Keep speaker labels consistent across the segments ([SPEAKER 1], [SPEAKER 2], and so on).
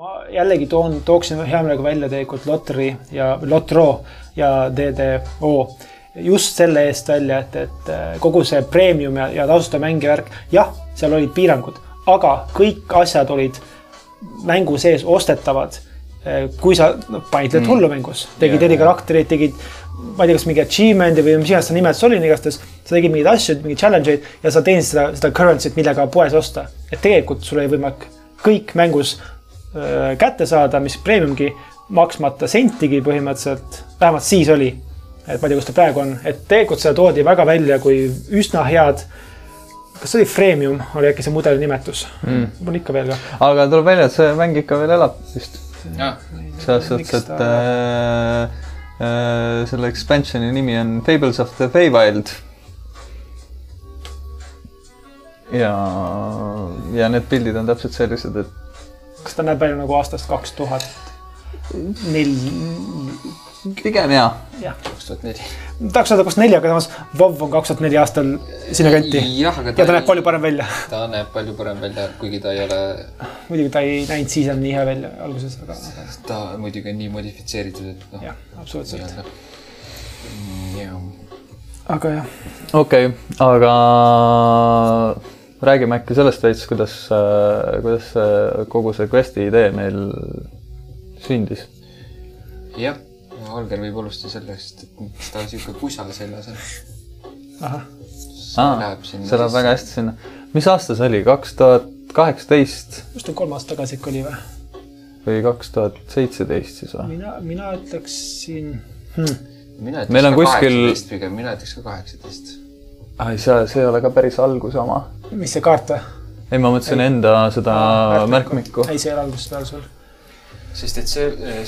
[SPEAKER 1] ma jällegi toon, tooksin hea meelega välja tegelikult Lottery ja Lotro ja DDO just selle eest välja, et, et äh, kogu see premium ja, ja tasuta mängija värk, jah, seal olid piirangud, aga kõik asjad olid mängu sees ostetavad. Äh, kui sa no, panid mm. hullu mängus, tegid yeah, erikaraktereid, tegid, ma ei tea, kas mingi achievement'i või mis iganes see nimetus oli, igastahes sa tegid mingeid asju, mingeid challenge eid ja sa teenisid seda, seda currency't, millega poes osta. et tegelikult sul oli võimalik kõik mängus kätte saada, mis premiumgi, maksmata sentigi põhimõtteliselt, vähemalt siis oli et ma ei tea, kus ta praegu on, et tegelikult seda toodi väga välja kui üsna head. kas see oli freemium, oli äkki see mudeli nimetus mm.? mul ikka veel ka.
[SPEAKER 2] aga tuleb välja, et see mäng ikka veel elab vist. selles suhtes, et ta... äh, äh, selle expansion'i nimi on Fables of the Feywild. ja, ja need pildid on täpselt sellised, et.
[SPEAKER 1] Kas ta näeb välja nagu aastast kaks tuhat neli?
[SPEAKER 2] pigem jaa.
[SPEAKER 1] jah, kaks tuhat neli. tahaks öelda kaks neli, aga samas WoW on kaks tuhat neli aastal sinnakanti. ja ta, ja ta näeb palju parem välja.
[SPEAKER 3] ta näeb palju parem välja, kuigi ta ei ole.
[SPEAKER 1] muidugi ta ei näinud siis enam nii hea välja alguses, aga.
[SPEAKER 3] ta muidugi on nii modifitseeritud, et
[SPEAKER 1] noh. jah, absoluutselt.
[SPEAKER 3] Mm, jah.
[SPEAKER 1] aga jah.
[SPEAKER 2] okei okay,, aga räägime äkki sellest veits, kuidas, kuidas kogu see quest'i idee meil sündis.
[SPEAKER 3] jah Holger võib alustada sellest, et miks ta sihuke pusa seljas on.
[SPEAKER 1] ahah.
[SPEAKER 2] see läheb väga hästi sinna. mis aasta see oli, kaks tuhat kaheksateist?
[SPEAKER 1] vist on kolm aastat tagasi ikka oli või?
[SPEAKER 2] või kaks tuhat seitseteist siis või?
[SPEAKER 1] mina, mina ütleksin hmm..
[SPEAKER 3] mina ütleks ka kuskil... mina ütleks ka kaheksateist.
[SPEAKER 2] Ai, see, see ei ole ka päris algus oma.
[SPEAKER 1] mis see kaart või?
[SPEAKER 2] ei, ma mõtlesin ei. enda seda märkmikku.
[SPEAKER 1] ei, see ei ole algusest peale sul
[SPEAKER 3] sest et see,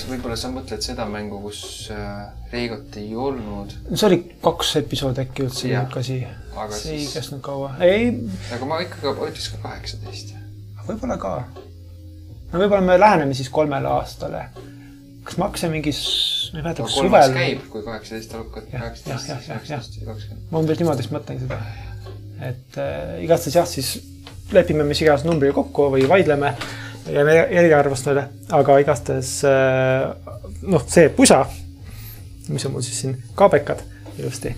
[SPEAKER 3] võib-olla sa mõtled seda mängu, kus äh, Reigot ei olnud.
[SPEAKER 1] see oli kaks episoodi äkki üldse niisugune asi. see ei kestnud kaua, ei.
[SPEAKER 3] aga ma ikkagi ütleks ka kaheksateist.
[SPEAKER 1] võib-olla ka. no võib-olla me läheneme siis kolmele aastale. Kas hakkasime mingis, ma ei mäleta, kas suvel.
[SPEAKER 3] käib, kui kaheksateist algab, kaheksateist,
[SPEAKER 1] kaksteist ja kakskümmend. ma umbes niimoodi vist mõtlengi seda. et äh, igastahes jah, siis lepime mis iganes numbriga kokku või vaidleme jääme eriarvustele, aga igastahes äh, noh, see pusa, mis on mul siis siin kaabekad ilusti,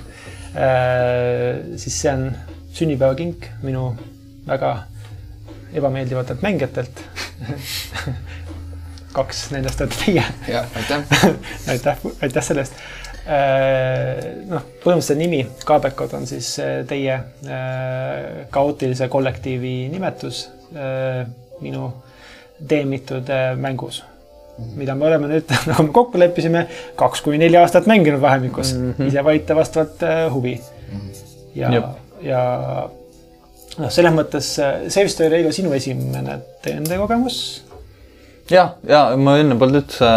[SPEAKER 1] äh, siis see on sünnipäevakink minu väga ebameeldivatelt mängijatelt kaks nendest olete teie.
[SPEAKER 3] jah, aitäh
[SPEAKER 1] aitäh, aitäh selle eest. Äh, noh, põhimõtteliselt nimi Kaabekad on siis teie kaootilise kollektiivi nimetus. minu teemitud äh, mängus mm. -hmm. mida me oleme nüüd, nagu me kokku leppisime, kaks kuni neli aastat mänginud vahemikus mm, -hmm. ise valite vastavalt äh, huvi mm. -hmm. ja, ja noh, selles mõttes äh, see vist oli Reigo sinu esimene TNT kogemus
[SPEAKER 2] jah, ja ma enne polnud üldse,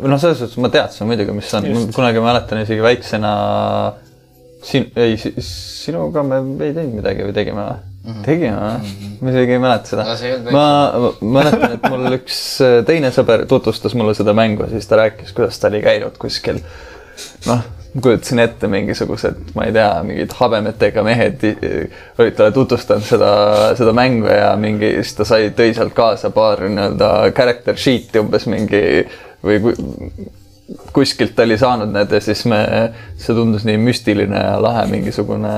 [SPEAKER 2] või noh, selles suhtes ma teadsin muidugi, mis on, kunagi mäletan isegi väiksena sin-, ei, sinuga me ei teinud midagi või tegime või? -hmm. tegime või mm? -hmm. ma isegi ei mäleta seda no,. ma mäletan, et mul üks äh, teine sõber tutvustas mulle seda mängu, siis ta rääkis, kuidas ta oli käinud kuskil. noh, kujutasin ette mingisugused, ma ei tea, mingid habemetega mehed olid talle tutvustanud seda, seda mängu ja mingi, siis ta sai, tõi sealt kaasa paar nii-öelda character sheet'i umbes mingi või kuskilt ta oli saanud need ja siis me, see tundus nii müstiline ja lahe mingisugune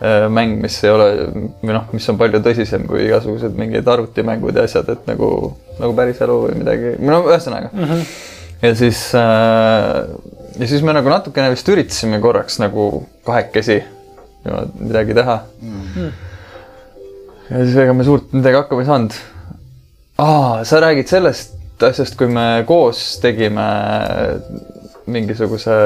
[SPEAKER 2] Äh, mäng, mis ei ole või noh, mis on palju tõsisem kui igasugused mingid arvutimängud ja asjad, et nagu, nagu päris elu või midagi, no ühesõnaga mm. -hmm. ja siis äh,, ja siis me nagu natukene vist üritasime korraks nagu kahekesi midagi teha mm. ja siis ega me suurt midagi hakkama ei saanud. aa, sa räägid sellest asjast, kui me koos tegime mingisuguse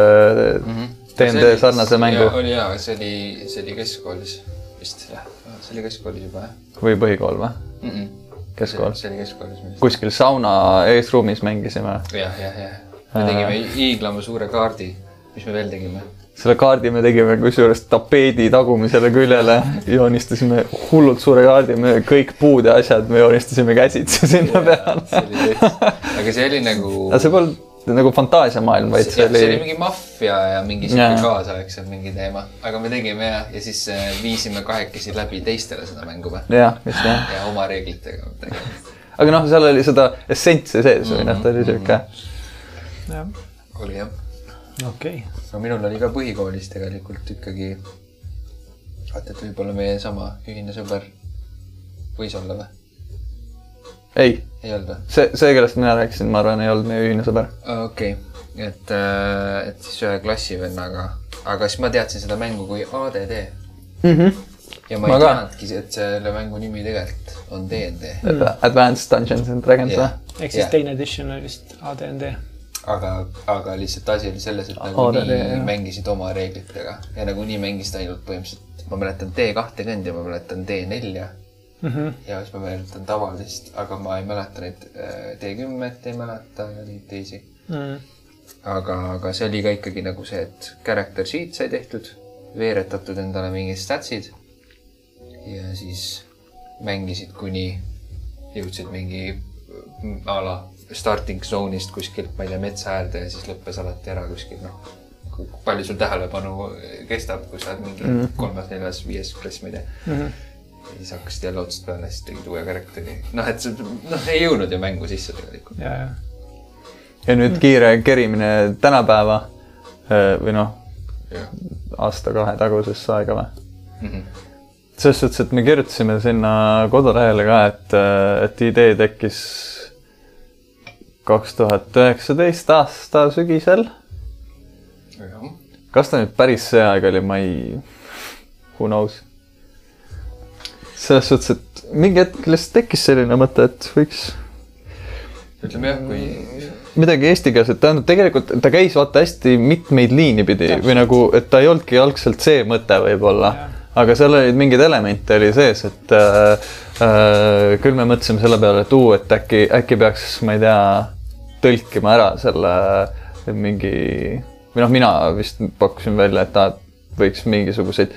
[SPEAKER 2] mm -hmm DnD sarnase mängu.
[SPEAKER 3] oli jaa, see oli, see oli keskkoolis vist jah, see oli keskkoolis juba jah.
[SPEAKER 2] või põhikool või
[SPEAKER 3] mm? -mm.
[SPEAKER 2] keskkool?
[SPEAKER 3] see oli keskkoolis.
[SPEAKER 2] kuskil sauna eesruumis mängisime.
[SPEAKER 3] jah, jah, jah. Me tegime hiiglama suure kaardi. mis me veel tegime?
[SPEAKER 2] selle kaardi me tegime kusjuures tapeedi tagumisele küljele, joonistasime hullult suure kaardi, me kõik puud ja asjad me joonistasime käsitsi sinna peale.
[SPEAKER 3] aga see oli nagu.
[SPEAKER 2] see polnud nagu fantaasiamaailm, vaid
[SPEAKER 3] see oli. see oli mingi maffia ja mingi sihuke kaasaegsem mingi teema, aga me tegime ja, ja siis äh, viisime kahekesi läbi teistele seda mängu või?
[SPEAKER 2] jah, just jah.
[SPEAKER 3] ja oma reeglitega
[SPEAKER 2] aga noh, seal oli seda essentsi sees või noh, ta oli sihuke.
[SPEAKER 3] Oli jah.
[SPEAKER 1] okei okay..
[SPEAKER 3] no minul oli ka põhikoolis tegelikult ikkagi, vaata, et võib-olla meie sama ühine sõber võis olla või?
[SPEAKER 2] ei.
[SPEAKER 3] ei olnud või?
[SPEAKER 2] see, see, kellest mina rääkisin, ma arvan, ei olnud meie ühine sõber.
[SPEAKER 3] okei okay., et, äh, et siis ühe klassivennaga, aga siis ma teadsin seda mängu kui ADD
[SPEAKER 2] mm. -hmm
[SPEAKER 3] ja ma, ma ei teadnudki, et selle mängu nimi tegelikult on DnD
[SPEAKER 2] mm.. Advanced Dungeons and Dragons või?
[SPEAKER 1] ehk siis yeah. teine edition oli vist ADND.
[SPEAKER 3] Aga, aga lihtsalt asi oli selles, et nagunii nagu mängisid oma reeglitega ja nagunii mängisid ainult põhimõtteliselt, ma mäletan D2-e ka ja ma mäletan D4-ja mm. -hmm. ja siis ma mäletan tavalist, aga ma ei mäleta neid äh, D10-t ei mäleta neid teisi mm. -hmm. aga, aga see oli ka ikkagi nagu see, et character sheet sai tehtud, veeretatud endale mingid statsid ja siis mängisid kuni jõudsid mingi a la starting zone'ist kuskilt, ma ei tea, metsa äärde ja siis lõppes alati ära kuskil, noh. palju sul tähelepanu kestab, kui sa oled mingi mm -hmm. kolmas, neljas, viies klass, ma ei tea mm. -hmm. ja siis hakkasid jälle otsast peale, siis tegid uue karakteri. noh, et see, noh, ei jõudnud ju mängu sisse tegelikult.
[SPEAKER 1] ja, ja.
[SPEAKER 2] ja nüüd kiire kerimine tänapäeva või noh, aasta-kahe tagusesse aega või mm? -hmm selles suhtes, et me kirjutasime sinna kodulehele ka, et, et idee tekkis kaks tuhat üheksateist aasta sügisel. kas ta nüüd päris see aeg oli, ma ei, who knows. selles suhtes, et mingi hetk lihtsalt tekkis selline mõte, et võiks.
[SPEAKER 3] ütleme jah, kui.
[SPEAKER 2] midagi eestikeelset, tähendab tegelikult ta käis vaata hästi mitmeid liini pidi või nagu, et ta ei olnudki algselt see mõte võib-olla aga seal olid mingeid elemente oli sees, et äh, äh, küll me mõtlesime selle peale, et uu, et äkki, äkki peaks, ma ei tea, tõlkima ära selle mingi või noh, mina vist pakkusin välja, et ta võiks mingisuguseid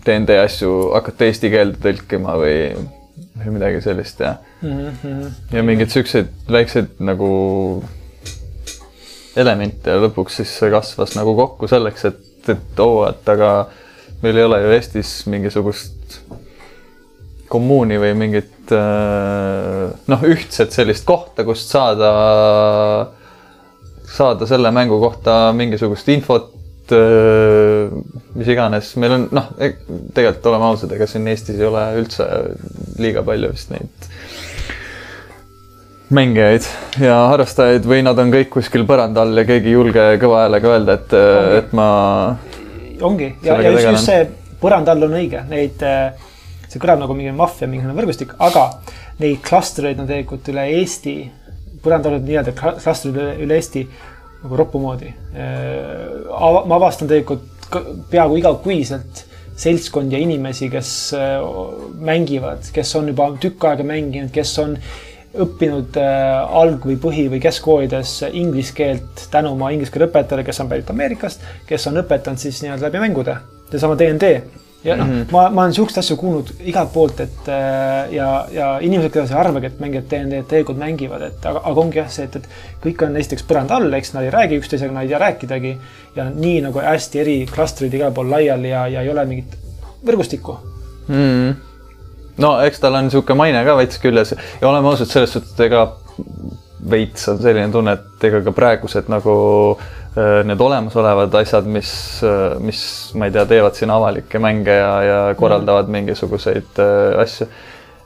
[SPEAKER 2] DnD asju hakata eesti keelde tõlkima või, või midagi sellist ja mm, -hmm. ja mingeid siukseid väikseid nagu elemente ja lõpuks siis see kasvas nagu kokku selleks, et, et oo, et aga meil ei ole ju Eestis mingisugust kommuuni või mingit äh, noh, ühtset sellist kohta, kust saada, saada selle mängu kohta mingisugust infot, äh, mis iganes, meil on noh, e-, tegelikult oleme ausad, ega siin Eestis ei ole üldse liiga palju vist neid mängijaid ja harrastajaid või nad on kõik kuskil põranda all ja keegi ei julge kõva häälega öelda, et, et ma
[SPEAKER 1] ongi. Ja, ja just, just see põranda all on õige, neid, äh, see kõlab nagu mingi maffia, mingisugune võrgustik, aga neid klastreid on tegelikult üle Eesti, põranda all on nii-öelda klastrid üle, üle Eesti nagu roppu moodi. Äh, ma avastan tegelikult peaaegu igakuiselt seltskond ja inimesi, kes äh, mängivad, kes on juba tükk aega mänginud, kes on õppinud äh, alg- või põhi- või keskkoolides inglise keelt tänu oma inglise keele õpetajale, kes on pärit Ameerikast, kes on õpetanud siis nii-öelda läbi mängude, seesama DnD. Ja noh mm -hmm., ma, ma olen siukseid asju kuulnud igalt poolt, et äh, ja, ja inimesed, kes ei arvagi, et mängijad DnD-d tegelikult mängivad, et aga, aga ongi jah see, et, et kõik on esiteks põranda all, eks nad ei räägi üksteisega, nad ei tea rääkidagi. ja nii nagu hästi eri klastrid igal pool laiali ja, ja ei ole mingit võrgustikku
[SPEAKER 2] mm. -hmm no eks tal on niisugune maine ka veits küljes ja oleme ausad selles suhtes, et ega veits on selline tunne, et ega ka praegused nagu äh, need olemasolevad asjad, mis, äh, mis ma ei tea, teevad siin avalikke mänge ja, ja korraldavad mm. mingisuguseid äh, asju.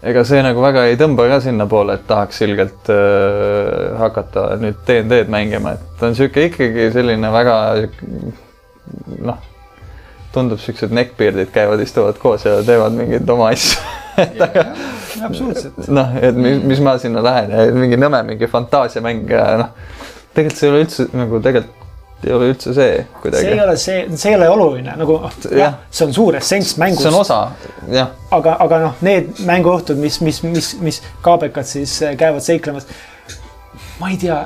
[SPEAKER 2] ega see nagu väga ei tõmba ka sinnapoole, et tahaks ilgelt äh, hakata nüüd DnD-d mängima, et ta on niisugune ikkagi selline väga noh, tundub siuksed neckbeard'id käivad, istuvad koos ja teevad mingeid oma asju
[SPEAKER 1] et aga. absoluutselt.
[SPEAKER 2] noh, et mis, mis ma sinna lähen ja mingi nõme, mingi fantaasiamäng ja noh, tegelikult see ei ole üldse nagu tegelikult ei ole üldse see kuidagi.
[SPEAKER 1] see ei ole see, see ei ole oluline nagu jah, see on suur essents mängust.
[SPEAKER 2] see on osa, jah.
[SPEAKER 1] aga, aga noh, need mänguõhtud, mis, mis, mis, mis kaabekad siis äh, käivad seiklemas. ma ei tea,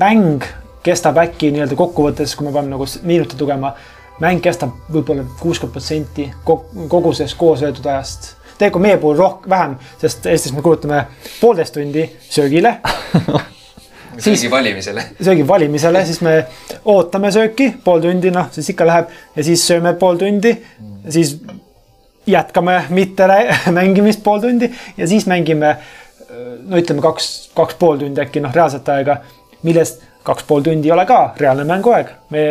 [SPEAKER 1] mäng kestab äkki nii-öelda kokkuvõttes, kui me peame nagu minutit lugema, mäng kestab võib-olla kuuskümmend protsenti kogu sellest koos öeldud ajast tegelikult meie puhul rohkem, vähem, sest Eestis me kulutame poolteist tundi söögile
[SPEAKER 3] söögi valimisele.
[SPEAKER 1] söögi valimisele, siis me ootame sööki pool tundi, noh, siis ikka läheb ja siis sööme pool tundi, siis jätkame mitte mängimist pool tundi ja siis mängime no ütleme kaks, kaks pool tundi äkki noh, reaalset aega, millest kaks pool tundi ei ole ka reaalne mänguaeg. me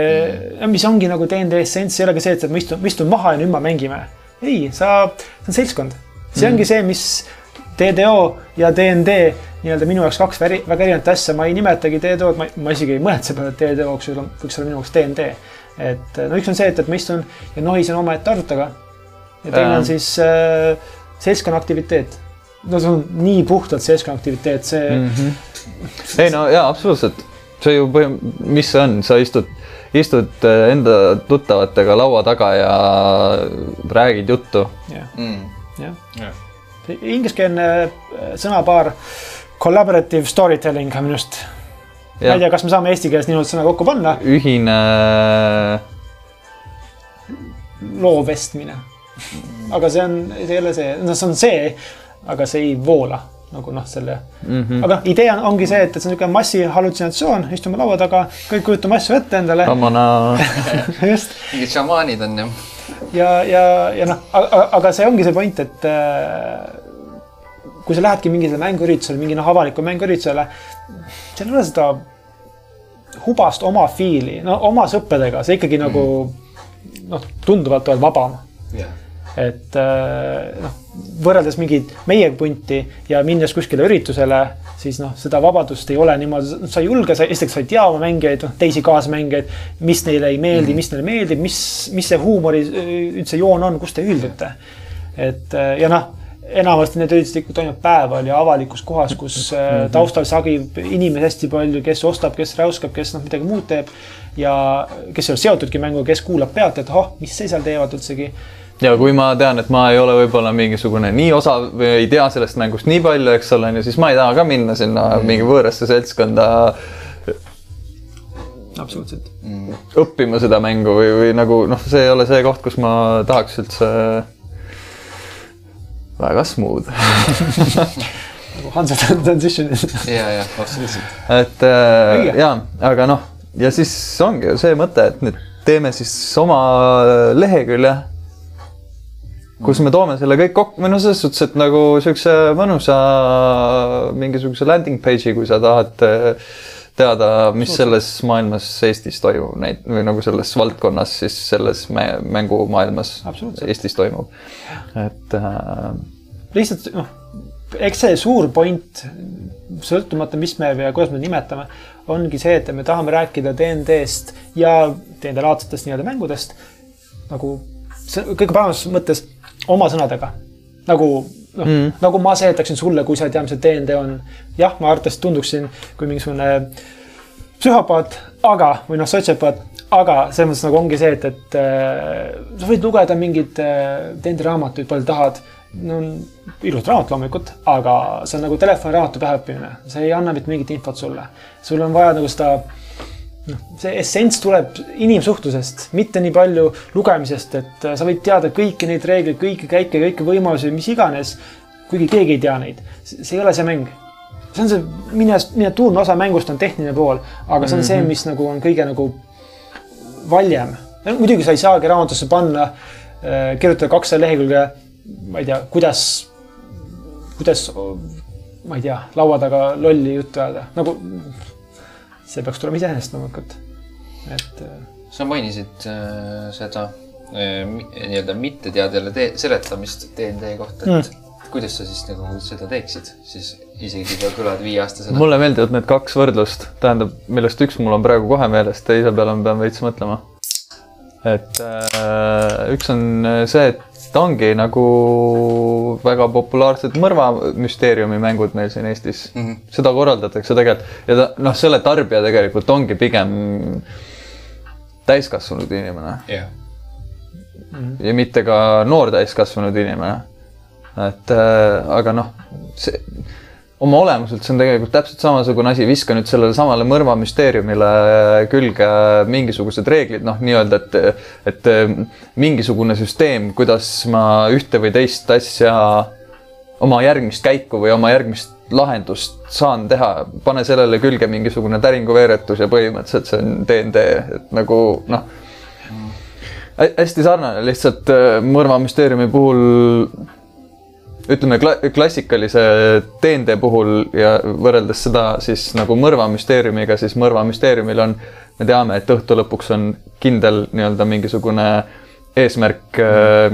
[SPEAKER 1] mm., mis ongi nagu DnD essents, ei ole ka see, et ma istun, ma istun maha ja nüüd me mängime. ei, sa, see on seltskond. see mm. ongi see, mis DDO ja DnD nii-öelda minu jaoks kaks väri, väga erinevat asja, ma ei nimetagi DDO-d, ma, ma isegi ei mõelnud selle peale, et DDO võiks olla, võiks olla minu jaoks DnD. et no üks on see, et, et ma istun ja nohisen omaette arvutaga. ja teine on siis äh, seltskonna aktiviteet. no see on nii puhtalt seltskonna aktiviteet, see mm.
[SPEAKER 2] -hmm. ei no jaa, absoluutselt see ju põhim-, mis see on, sa istud, istud äh, enda tuttavatega laua taga ja räägid juttu.
[SPEAKER 1] jah mm., jah. Ingliskeelne äh, sõnapaar collaborative storytelling on minu arust. ma ei tea, kas me saame eesti keeles niimoodi sõna kokku panna.
[SPEAKER 2] ühine.
[SPEAKER 1] loo vestmine. aga see on, see ei ole see, noh, see on see, aga see ei voola nagu noh, selle mm. -hmm. aga idee on, ongi see, et, et see on niisugune massihallutsinatsioon, istume laua taga, kõik kujutame asju ette endale. just.
[SPEAKER 3] mingid šamaanid on ju.
[SPEAKER 1] Ja, ja, ja noh, aga see ongi see point, et äh, kui sa lähedki mingile mänguüritusele, mingi noh, avalikule mänguüritusele, seal ei ole seda hubast oma fiili, no oma sõpradega, see ikkagi mm. nagu noh, tunduvalt oled vabam yeah et äh, noh, võrreldes mingit meie punti ja minnes kuskile üritusele, siis noh, seda vabadust ei ole niimoodi, sa ei julge, sa esiteks sa ei tea oma mängijaid, noh teisi kaasmängijaid, mis neile ei meeldi mm, -hmm. mis neile meeldib, mis, mis see huumori üldse joon on, kus te ühildute. et äh, ja noh, enamasti need üritused ikka toimuvad päeval ja avalikus kohas, kus mm -hmm. taustal sagib inimesi hästi palju, kes ostab, kes räuskab, kes noh, midagi muud teeb ja kes ei ole seotudki mänguga, kes kuulab pealt, et oh, mis see seal teevad üldsegi
[SPEAKER 2] ja kui ma tean, et ma ei ole võib-olla mingisugune nii osav või ei tea sellest mängust nii palju, eks ole, on ju, siis ma ei taha ka minna sinna mm. mingi võõrasse seltskonda.
[SPEAKER 1] absoluutselt
[SPEAKER 2] mm.. õppima seda mängu või, või nagu noh, see ei ole see koht, kus ma tahaks üldse väga smooth
[SPEAKER 1] nagu Hansa transition.
[SPEAKER 3] ja, ja absoluutselt.
[SPEAKER 2] et äh, ja, aga noh, ja siis ongi ju see mõte, et nüüd teeme siis oma lehekülje kus me toome selle kõik kokku, või noh, selles suhtes, et nagu siukse mõnusa mingisuguse landing page'i, kui sa tahad eh, teada, mis selles maailmas Eestis toimub, neid või nagu selles valdkonnas siis selles mängumaailmas Eestis toimub. et äh....
[SPEAKER 1] lihtsalt noh, eks see suur point, sõltumata, mis me või kuidas me nimetame, ongi see, et me tahame rääkida DnD-st ja DnD-laadsetest nii-öelda mängudest nagu kõige paremas mõttes oma sõnadega. nagu noh mm., nagu ma seletaksin sulle, kui sa ei tea, mis see DND on. jah, ma arvatavasti tunduksin kui mingisugune psühhopaat, aga, või noh, sotsiopaat, aga selles mõttes nagu ongi see, et, et äh, sa võid lugeda mingeid äh, DND raamatuid, palju tahad. no ilus raamat loomulikult, aga see on nagu telefoniraamatu päheõppimine, see ei anna mitte mingit infot sulle. sul on vaja nagu seda noh, see essents tuleb inimsuhtlusest, mitte nii palju lugemisest, et äh, sa võid teada kõiki neid reegleid, kõiki käike, kõiki võimalusi, mis iganes. kuigi keegi ei tea neid, see ei ole see mäng. see on see mine-, miniatuurne osa mängust on tehniline pool, aga see on mm -hmm. see, mhm. mis nagu on kõige nagu valjem. muidugi sa ei saagi raamatusse panna, äh, kirjutada kakssada lehekülge, ma ei tea, kuidas, kuidas, ma ei tea, laua taga lolli juttu ajada, nagu see peaks tulema iseenesest loomulikult, et. Äh,
[SPEAKER 3] sa mainisid äh, seda äh, nii-öelda mitteteadjale seletamist DnD kohta, et mm. kuidas sa siis nagu seda teeksid, siis isegi kui kõlad viieaastasena?
[SPEAKER 2] mulle meeldivad need kaks võrdlust, tähendab, millest üks mul on praegu kohe meeles, teise peale ma pean veits mõtlema. et äh, üks on see, et ta ongi nagu väga populaarsed mõrvamüsteeriumi mängud meil siin Eestis mm. -hmm. seda korraldatakse tegelikult ja ta noh, selle tarbija tegelikult ongi pigem täiskasvanud inimene
[SPEAKER 3] yeah..
[SPEAKER 2] Mm -hmm. ja mitte ka noor täiskasvanud inimene. et äh, aga noh, see oma olemuselt see on tegelikult täpselt samasugune asi, viska nüüd sellele samale mõrvamüsteeriumile külge mingisugused reeglid, noh, nii-öelda, et, et mingisugune süsteem, kuidas ma ühte või teist asja, oma järgmist käiku või oma järgmist lahendust saan teha, pane sellele külge mingisugune täringuveeretus ja põhimõtteliselt see on DnD, et nagu noh, hästi sarnane, lihtsalt mõrvamüsteeriumi puhul ütleme kla klassikalise DND puhul ja võrreldes seda siis nagu mõrvamüsteeriumiga, siis mõrvamüsteeriumil on, me teame, et õhtu lõpuks on kindel nii-öelda mingisugune eesmärk,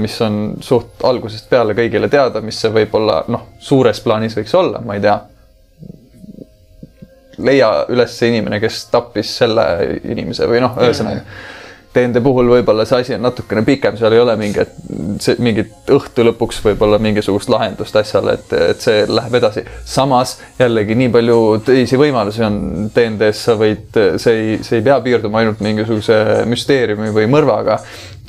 [SPEAKER 2] mis on suht algusest peale kõigile teada, mis see võib-olla noh, suures plaanis võiks olla, ma ei tea. leia üles inimene, kes tappis selle inimese või noh, ühesõnaga DND puhul võib-olla see asi on natukene pikem, seal ei ole mingit, mingit õhtu lõpuks võib-olla mingisugust lahendust asjale, et, et see läheb edasi. samas jällegi nii palju teisi võimalusi on DND-s, sa võid, see ei, see ei pea piirduma ainult mingisuguse müsteeriumi või mõrvaga.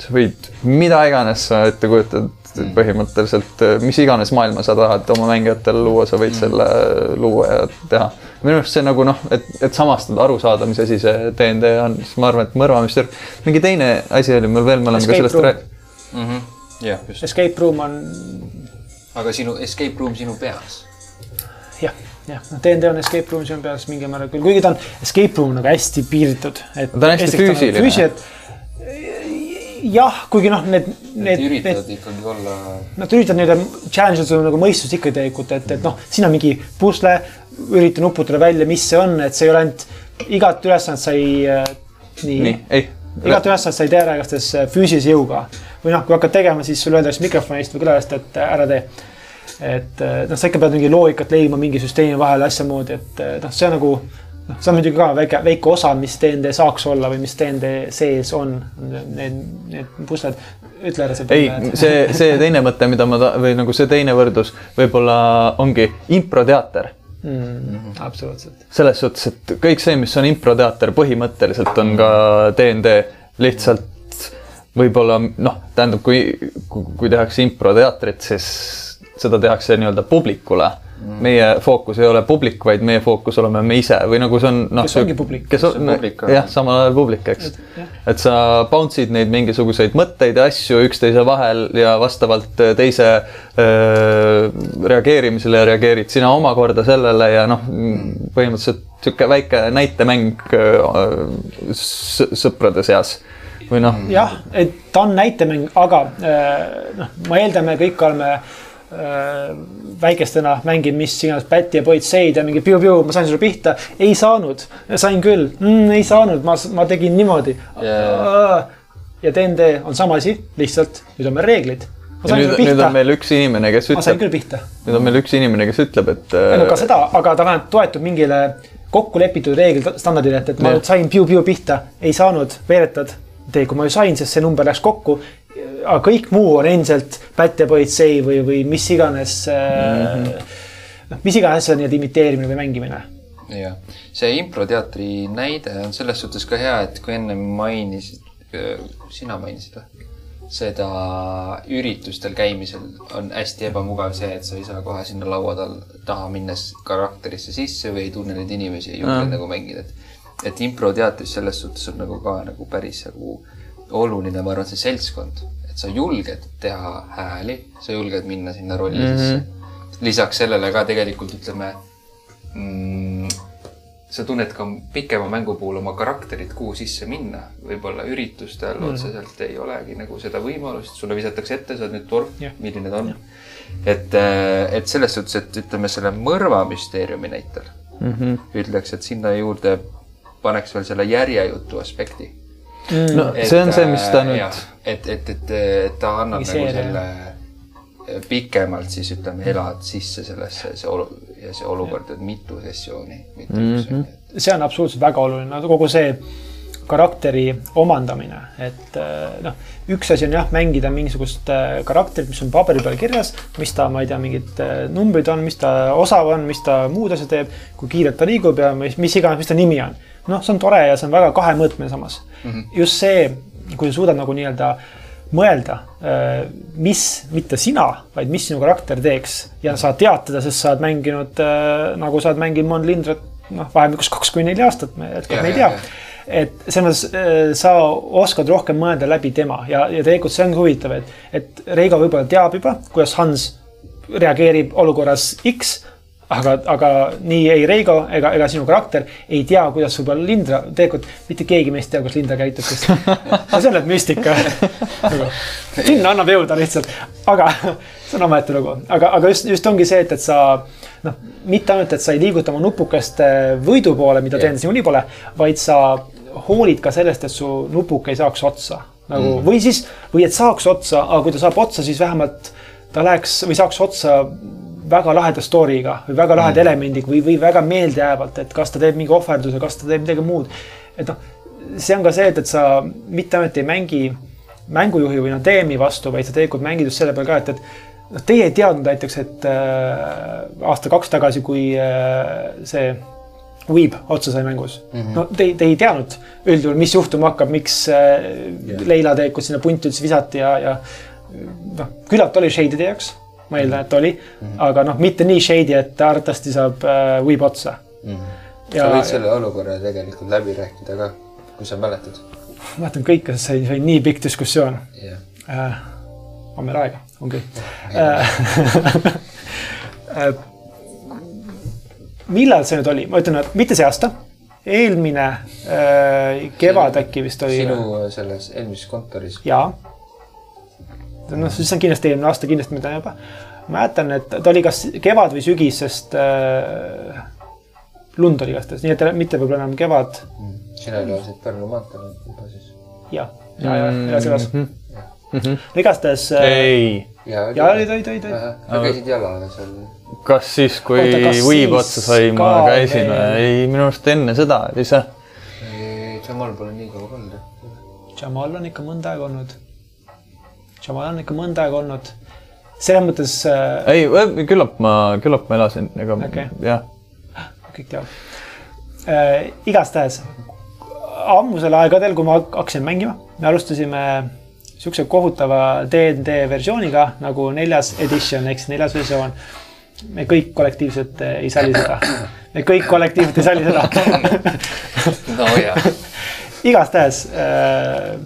[SPEAKER 2] sa võid mida iganes sa ette kujutad põhimõtteliselt, mis iganes maailma sa tahad oma mängijatele luua, sa võid selle luua ja teha minu arust see nagu noh, et, et samastada, aru saada, mis asi see DND on, siis ma arvan, et mõrvamistöör. mingi teine asi oli mul veel, me oleme ka sellest rääkinud
[SPEAKER 3] mm -hmm.. jah, just.
[SPEAKER 1] Escape room on.
[SPEAKER 3] aga sinu escape room sinu peas
[SPEAKER 1] ja,? jah, jah, noh, DND on escape room sinu peas mingil määral küll, kuigi ta on escape room nagu hästi piiritud.
[SPEAKER 2] ta on hästi füüsiline. füüsi,
[SPEAKER 1] jah, kuigi noh, need,
[SPEAKER 3] need. Nad üritavad need, ikkagi olla.
[SPEAKER 1] Nad üritavad nii-öelda challenge ida nagu mõistust ikka tegelikult, et, et noh, siin on mingi pusle, ürita nuputada välja, mis see on, et see ei ole ainult igat ülesannet sai äh, nii, nii, ei. igat ülesannet sai teha igasugustes äh, füüsilise jõuga või noh, kui hakkad tegema, siis sulle öeldakse mikrofonist või kõlarast, et äh, ära tee. et noh, sa ikka pead mingi loogikat leidma mingi süsteemi vahel asja moodi, et noh, see on nagu noh, see on muidugi ka väike, väike osa, mis DND saaks olla või mis DND sees on, need, need pusled. ütle ära see.
[SPEAKER 2] ei, see, see teine mõte, mida ma või nagu see teine võrdlus võib-olla ongi improteater
[SPEAKER 1] mm,. absoluutselt.
[SPEAKER 2] selles suhtes, et kõik see, mis on improteater, põhimõtteliselt on ka DND lihtsalt võib-olla noh, tähendab, kui, kui, kui tehakse improteatrit, siis seda tehakse nii-öelda publikule meie fookus ei ole publik, vaid meie fookus oleme me ise või nagu see on noh.
[SPEAKER 1] kes ongi publik.
[SPEAKER 2] kes on, jah, samal ajal publik, eks. et sa bounce'id neid mingisuguseid mõtteid ja asju üksteise vahel ja vastavalt äh, teise äh, reageerimisele reageerid sina omakorda sellele ja noh, põhimõtteliselt sihuke väike näitemäng äh, sõprade seas või noh.
[SPEAKER 1] jah, et ta on näitemäng, aga noh, me eeldame, kõik oleme Äh, väikestena mängin mis iganes pätti ja politseid ja mingi piu-piu, ma sain sulle pihta. ei saanud, sain küll mm,, ei saanud, ma, ma tegin niimoodi yeah.. ja DND on sama asi, lihtsalt nüüd on meil reeglid.
[SPEAKER 2] nüüd, nüüd on meil üks inimene, kes ütleb.
[SPEAKER 1] ma sain küll pihta.
[SPEAKER 2] nüüd on meil üks inimene, kes ütleb, et.
[SPEAKER 1] no ka seda, aga ta vähemalt toetub mingile kokku lepitud reeglistandardile, et, et ma yeah. sain piu-piu pihta, ei saanud, veeretad tee, kui ma ju sain, sest see number läks kokku aga kõik muu on endiselt pättepolitsei või, või mis iganes mm, -hmm. noh, mis iganes see nii-öelda imiteerimine või mängimine.
[SPEAKER 3] jah, see improteatri näide on selles suhtes ka hea, et kui enne mainisid, sina mainisid või? seda üritustel käimisel on hästi ebamugav see, et sa ei saa kohe sinna laua taha minnes karakterisse sisse või ei tunne neid inimesi, ei julge nagu mängida, et et improteatris selles suhtes on nagu ka nagu päris nagu oluline, ma arvan, see seltskond et sa julged teha hääli, sa julged minna sinna rolli mm -hmm. sisse. lisaks sellele ka tegelikult ütleme mm,, sa tunned ka pikema mängu puhul oma karakterit, kuhu sisse minna. võib-olla üritustel mm -hmm. otseselt ei olegi nagu seda võimalust, sulle visatakse ette, sa oled nüüd torm yeah., milline ta on yeah.. et, äh, et selles suhtes, et ütleme selle mõrvamüsteeriumi näitel mm -hmm. ütleks, et sinna juurde paneks veel selle järjejutu aspekti
[SPEAKER 2] mm.. no et, see on see, mis ta nüüd.
[SPEAKER 3] et, et, et, et ta annab nagu selle pikemalt siis ütleme, elad sisse sellesse, see olu- ja see olukord, et mitu sessiooni, mitte mm -hmm. üks.
[SPEAKER 1] Mhm. see on absoluutselt väga oluline, kogu see karakteri omandamine, et noh, üks asi on jah, mängida mingisugust äh, karakterit, mis on paberi peal kirjas, mis ta, ma ei tea, mingid äh, numbrid on, mis ta osav on, mis ta muud asja teeb, kui kiirelt ta liigub ja mis, mis iganes, mis ta nimi on noh, see on tore ja see on väga kahemõõtmeline samas mm. -hmm. just see, kui sa suudad nagu nii-öelda mõelda, äh, mis, mitte sina, vaid mis sinu karakter teeks ja saad teatada, sest sa oled mänginud äh, nagu sa oled mänginud Mon Lindrat noh, vahemikus kaks kuni neli aastat, me me ei tea. et selles mõttes äh, sa oskad rohkem mõelda läbi tema ja, ja tegelikult see ongi huvitav, et, et Reigo võib-olla teab juba, kuidas Hans reageerib olukorras X aga, aga nii ei Reigo ega, ega sinu karakter ei tea, kuidas võib-olla Lindra, tegelikult mitte keegi meist ei tea, kuidas Lindra käitub, sest see on nüüd müstika nagu, sinna annab jõuda lihtsalt, aga see on omaette lugu, aga, aga just, just ongi see, et, et sa noh, mitte ainult, et sa ei liiguta oma nupukest võidu poole, mida yeah. teenindus niikuinii pole, vaid sa hoolid ka sellest, et su nupuk ei saaks otsa nagu mm. või siis, või et saaks otsa, aga kui ta saab otsa, siis vähemalt ta läheks või saaks otsa väga laheda story'ga või väga laheda mm. elemendiga või, või väga meeldejäävalt, et kas ta teeb mingi ohverduse, kas ta teeb midagi muud. et noh, see on ka see, et, et sa mitte ainult ei mängi mängujuhi või noh, DM-i vastu, vaid sa tegelikult mängid just selle peale ka, et, et noh, teie ei teadnud näiteks, et äh, aasta-kaks tagasi, kui äh, see Weeb otsa sai mängus mm. -hmm. no te, te ei teadnud üldjuhul, mis juhtuma hakkab, miks äh, yeah. Leila teekud sinna punti üldse visati ja, ja noh, küllalt oli shade'i teie jaoks, ma eeldan, et oli mm, -hmm. aga noh, mitte nii shade'i, et arvatavasti saab äh, Weeb otsa mm.
[SPEAKER 3] -hmm. Ja, sa võid selle olukorra tegelikult läbi rääkida ka, kui sa mäletad.
[SPEAKER 1] ma mäletan kõike, sest see oli, nii pikk diskussioon yeah.. Äh, on meil aega, on küll oh, äh, millal see nüüd oli, ma ütlen, et mitte see aasta, eelmine äh, kevad äkki vist oli.
[SPEAKER 3] sinu selles eelmises kontoris.
[SPEAKER 1] jaa. Noh, siis on kindlasti eelmine aasta, kindlasti ma tean juba. mäletan, et ta oli kas kevad või sügis, sest äh, lund oli igastahes, nii et mitte võib-olla enam kevad
[SPEAKER 3] mm.. sina elasid Pärnu maanteel juba siis?
[SPEAKER 1] jah, ja, ja, ja, ja selles mm. -hmm. igastahes.
[SPEAKER 2] ei.
[SPEAKER 1] ja olid, olid, olid, olid.
[SPEAKER 3] sa käisid jala seal
[SPEAKER 2] kas siis, kui Weeb otsa sai, ma käisin või? ei, minu arust enne seda oli see.
[SPEAKER 3] Jamal pole nii kaua olnud.
[SPEAKER 1] Jamal on ikka mõnda aega olnud. Jamal on ikka mõnda aega olnud. selles mõttes
[SPEAKER 2] äh.... ei, küllap ma, küllap ma elasin, ega okay. jah.
[SPEAKER 1] kõik teavad äh,. igastahes ammusel aegadel, kui ma hakkasin mängima, me alustasime niisuguse kohutava DnD versiooniga nagu neljas edition ehk siis neljas versioon me kõik kollektiivselt ei salli seda. me kõik kollektiivselt ei salli seda
[SPEAKER 3] nojah.
[SPEAKER 1] igastahes äh,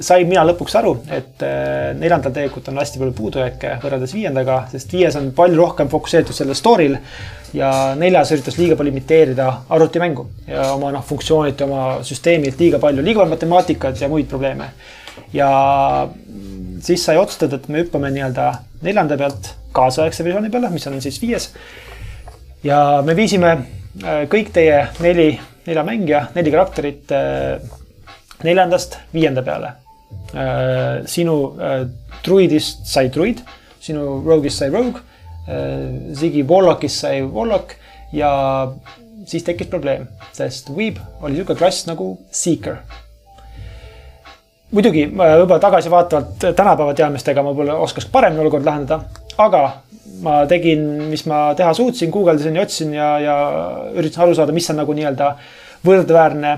[SPEAKER 1] sain mina lõpuks aru, et äh, neljandal tegelikult on hästi palju puudujääke võrreldes viiendaga, sest viies on palju rohkem fokusseeritud sellel story'l ja neljas üritas liiga palju imiteerida arvutimängu ja oma noh, funktsioonilt ja oma süsteemilt liiga palju, liiga palju matemaatikat ja muid probleeme. ja siis sai otsustada, et me hüppame nii-öelda neljanda pealt kaasaegse versiooni peale, mis on siis viies. ja me viisime äh, kõik teie neli, nelja mängija, neli karakterit äh, neljandast viienda peale. Äh, sinu druidist sai druid, sinu rogue'ist sai rogue, Ziggy Warlockist sai warlock ja siis tekkis probleem, sest Weeb oli niisugune klass nagu Seeker muidugi võib-olla tagasivaatavalt tänapäeva teadmistega ma võib-olla oskaks paremini olukorda lahendada, aga ma tegin, mis ma teha suutsin, guugeldasin ja otsisin ja, ja üritasin aru saada, mis on nagu nii-öelda võrdväärne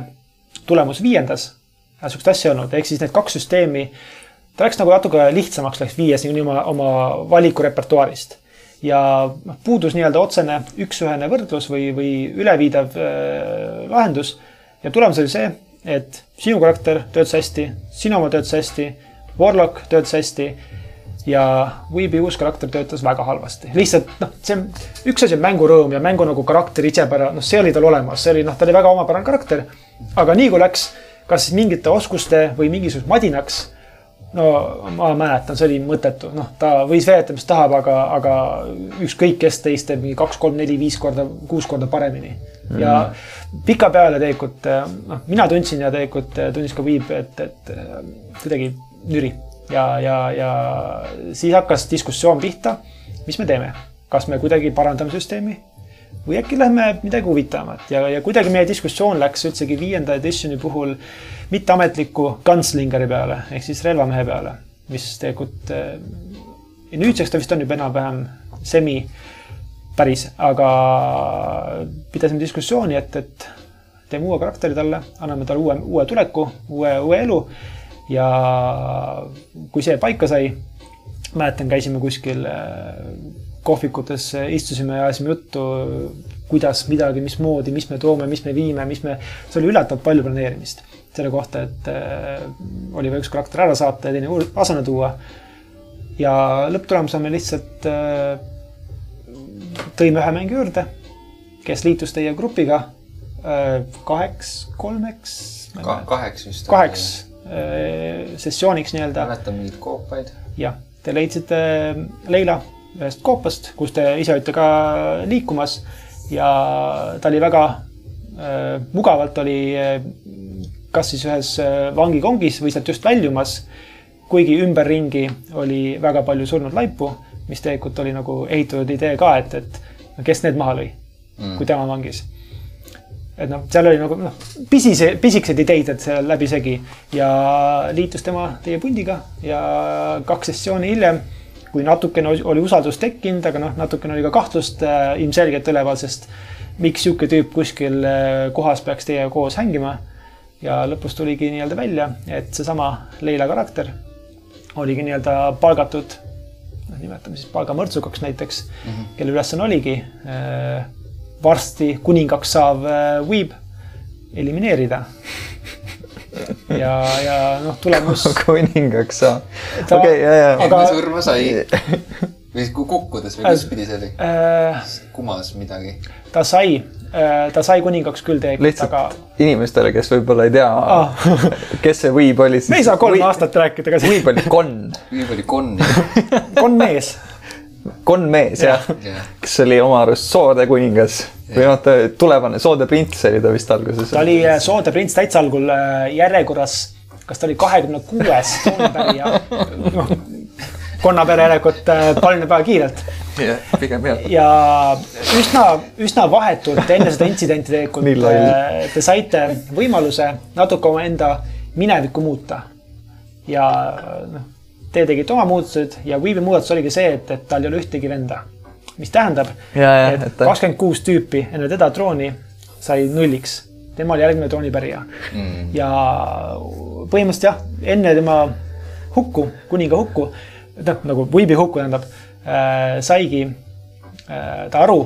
[SPEAKER 1] tulemus viiendas. Sihukest asja ei olnud, ehk siis need kaks süsteemi, ta läks nagu natuke lihtsamaks, läks viies niikuinii oma, oma valiku repertuaarist. ja noh, puudus nii-öelda otsene üks-ühene võrdlus või, või üleviidav äh, lahendus. ja tulemus oli see, et sinu karakter töötas hästi, sinu oma töötas hästi, Warlock töötas hästi ja Weebi uus karakter töötas väga halvasti. lihtsalt noh, see on, üks asi on mängurõõm ja mängu nagu karakter isepära, noh, see oli tal olemas, see oli noh, ta oli väga omapärane karakter. aga nii kui läks kas mingite oskuste või mingisuguseks madinaks, no ma mäletan, see oli mõttetu, noh, ta võis veeta, mis tahab, aga, aga ükskõik kes teist teeb mingi kaks, kolm, neli, viis korda, kuus korda paremini. Mm. ja pikapeale tegelikult noh, mina tundsin ja tegelikult tundis ka Viib, et, et kuidagi nüri. Ja, ja, ja siis hakkas diskussioon pihta, mis me teeme, kas me kuidagi parandame süsteemi või äkki lähme midagi huvitavamat ja, ja kuidagi meie diskussioon läks üldsegi viienda editioni puhul mitteametliku gunslingeri peale ehk siis relvamehe peale, mis tegelikult eh, nüüdseks ta vist on juba enam-vähem semi päris, aga pidasime diskussiooni, et, et teeme uue karakteri talle, anname talle uue, uue tuleku, uue, uue elu. Ja kui see paika sai, mäletan, käisime kuskil äh, kohvikutes, istusime ja ajasime juttu, kuidas midagi, mismoodi, mis me toome, mis me viime, mis me, see oli üllatavalt palju planeerimist selle kohta, et äh, oli vaja üks karakter ära saata ja teine asendada tuua. ja lõpptulemusena me lihtsalt äh, tõime ühe mängu juurde, kes liitus teie grupiga äh, kaheks, kolmeks
[SPEAKER 3] Ka. kaheks vist.
[SPEAKER 1] kaheks sessiooniks nii-öelda.
[SPEAKER 3] mäletan mingeid koopaid.
[SPEAKER 1] jah, te leidsite Leila ühest koopast, kus te ise olite ka liikumas ja ta oli väga äh, mugavalt oli äh, kas siis ühes äh, vangikongis või sealt just väljumas. kuigi ümberringi oli väga palju surnud laipu, mis tegelikult oli nagu ehitatud idee ka, et, et kes need maha lõi mm., kui tema vangis et noh, seal oli nagu noh, pisise, pisikesed ideid, et see läbisegi ja liitus tema teie pundiga ja kaks sessiooni hiljem, kui natukene oli usaldus tekkinud, aga noh, natukene oli ka kahtlust äh, ilmselgelt üleval, sest miks sihuke tüüp kuskil äh, kohas peaks teiega koos hängima. ja lõpus tuligi nii-öelda välja, et seesama Leila karakter oligi nii-öelda palgatud, noh, nimetame siis palgamõrtsukaks näiteks mm, -hmm. kelle ülesanne oligi äh, varsti kuningaks saav võib elimineerida ja, ja noh, tulemus.
[SPEAKER 2] kuningaks saab. okei okay,, ja, ja.
[SPEAKER 3] enne surma sai või kukkudes või kus pidi see oli äh,? kumas midagi.
[SPEAKER 1] ta sai äh,, ta sai kuningaks küll tegelikult,
[SPEAKER 2] lihtsalt aga... inimestele, kes võib-olla ei tea ah. kes see võib oli siis.
[SPEAKER 1] me ei saa kolm või... aastat rääkida ka.
[SPEAKER 2] võib oli konn.
[SPEAKER 3] võib oli konn.
[SPEAKER 1] konn mees
[SPEAKER 2] konmees jah ja. ja., kes oli oma arust soode kuningas ja. või noh, ta tulevane soode prints oli ta vist alguses.
[SPEAKER 1] ta oli äh, soode prints täitsa algul äh, järjekorras, kas ta oli kahekümne kuues troonipärija noh, konnapere järelikult äh, paljuneb väga kiirelt.
[SPEAKER 3] jah, pigem jah.
[SPEAKER 1] ja üsna, üsna vahetult enne seda intsidenti tegelikult te saite võimaluse natuke omaenda minevikku muuta. ja noh Te tegite oma muudatused ja Weave'i muudatus oligi see, et, et tal ei ole ühtegi venda. mis tähendab, et kakskümmend kuus tüüpi enne teda trooni sai nulliks. tema oli järgmine troonipärija mm.. ja põhimõtteliselt jah, enne tema hukku, kuninga hukku, noh nagu Weave'i hukku tähendab äh,, saigi äh, ta aru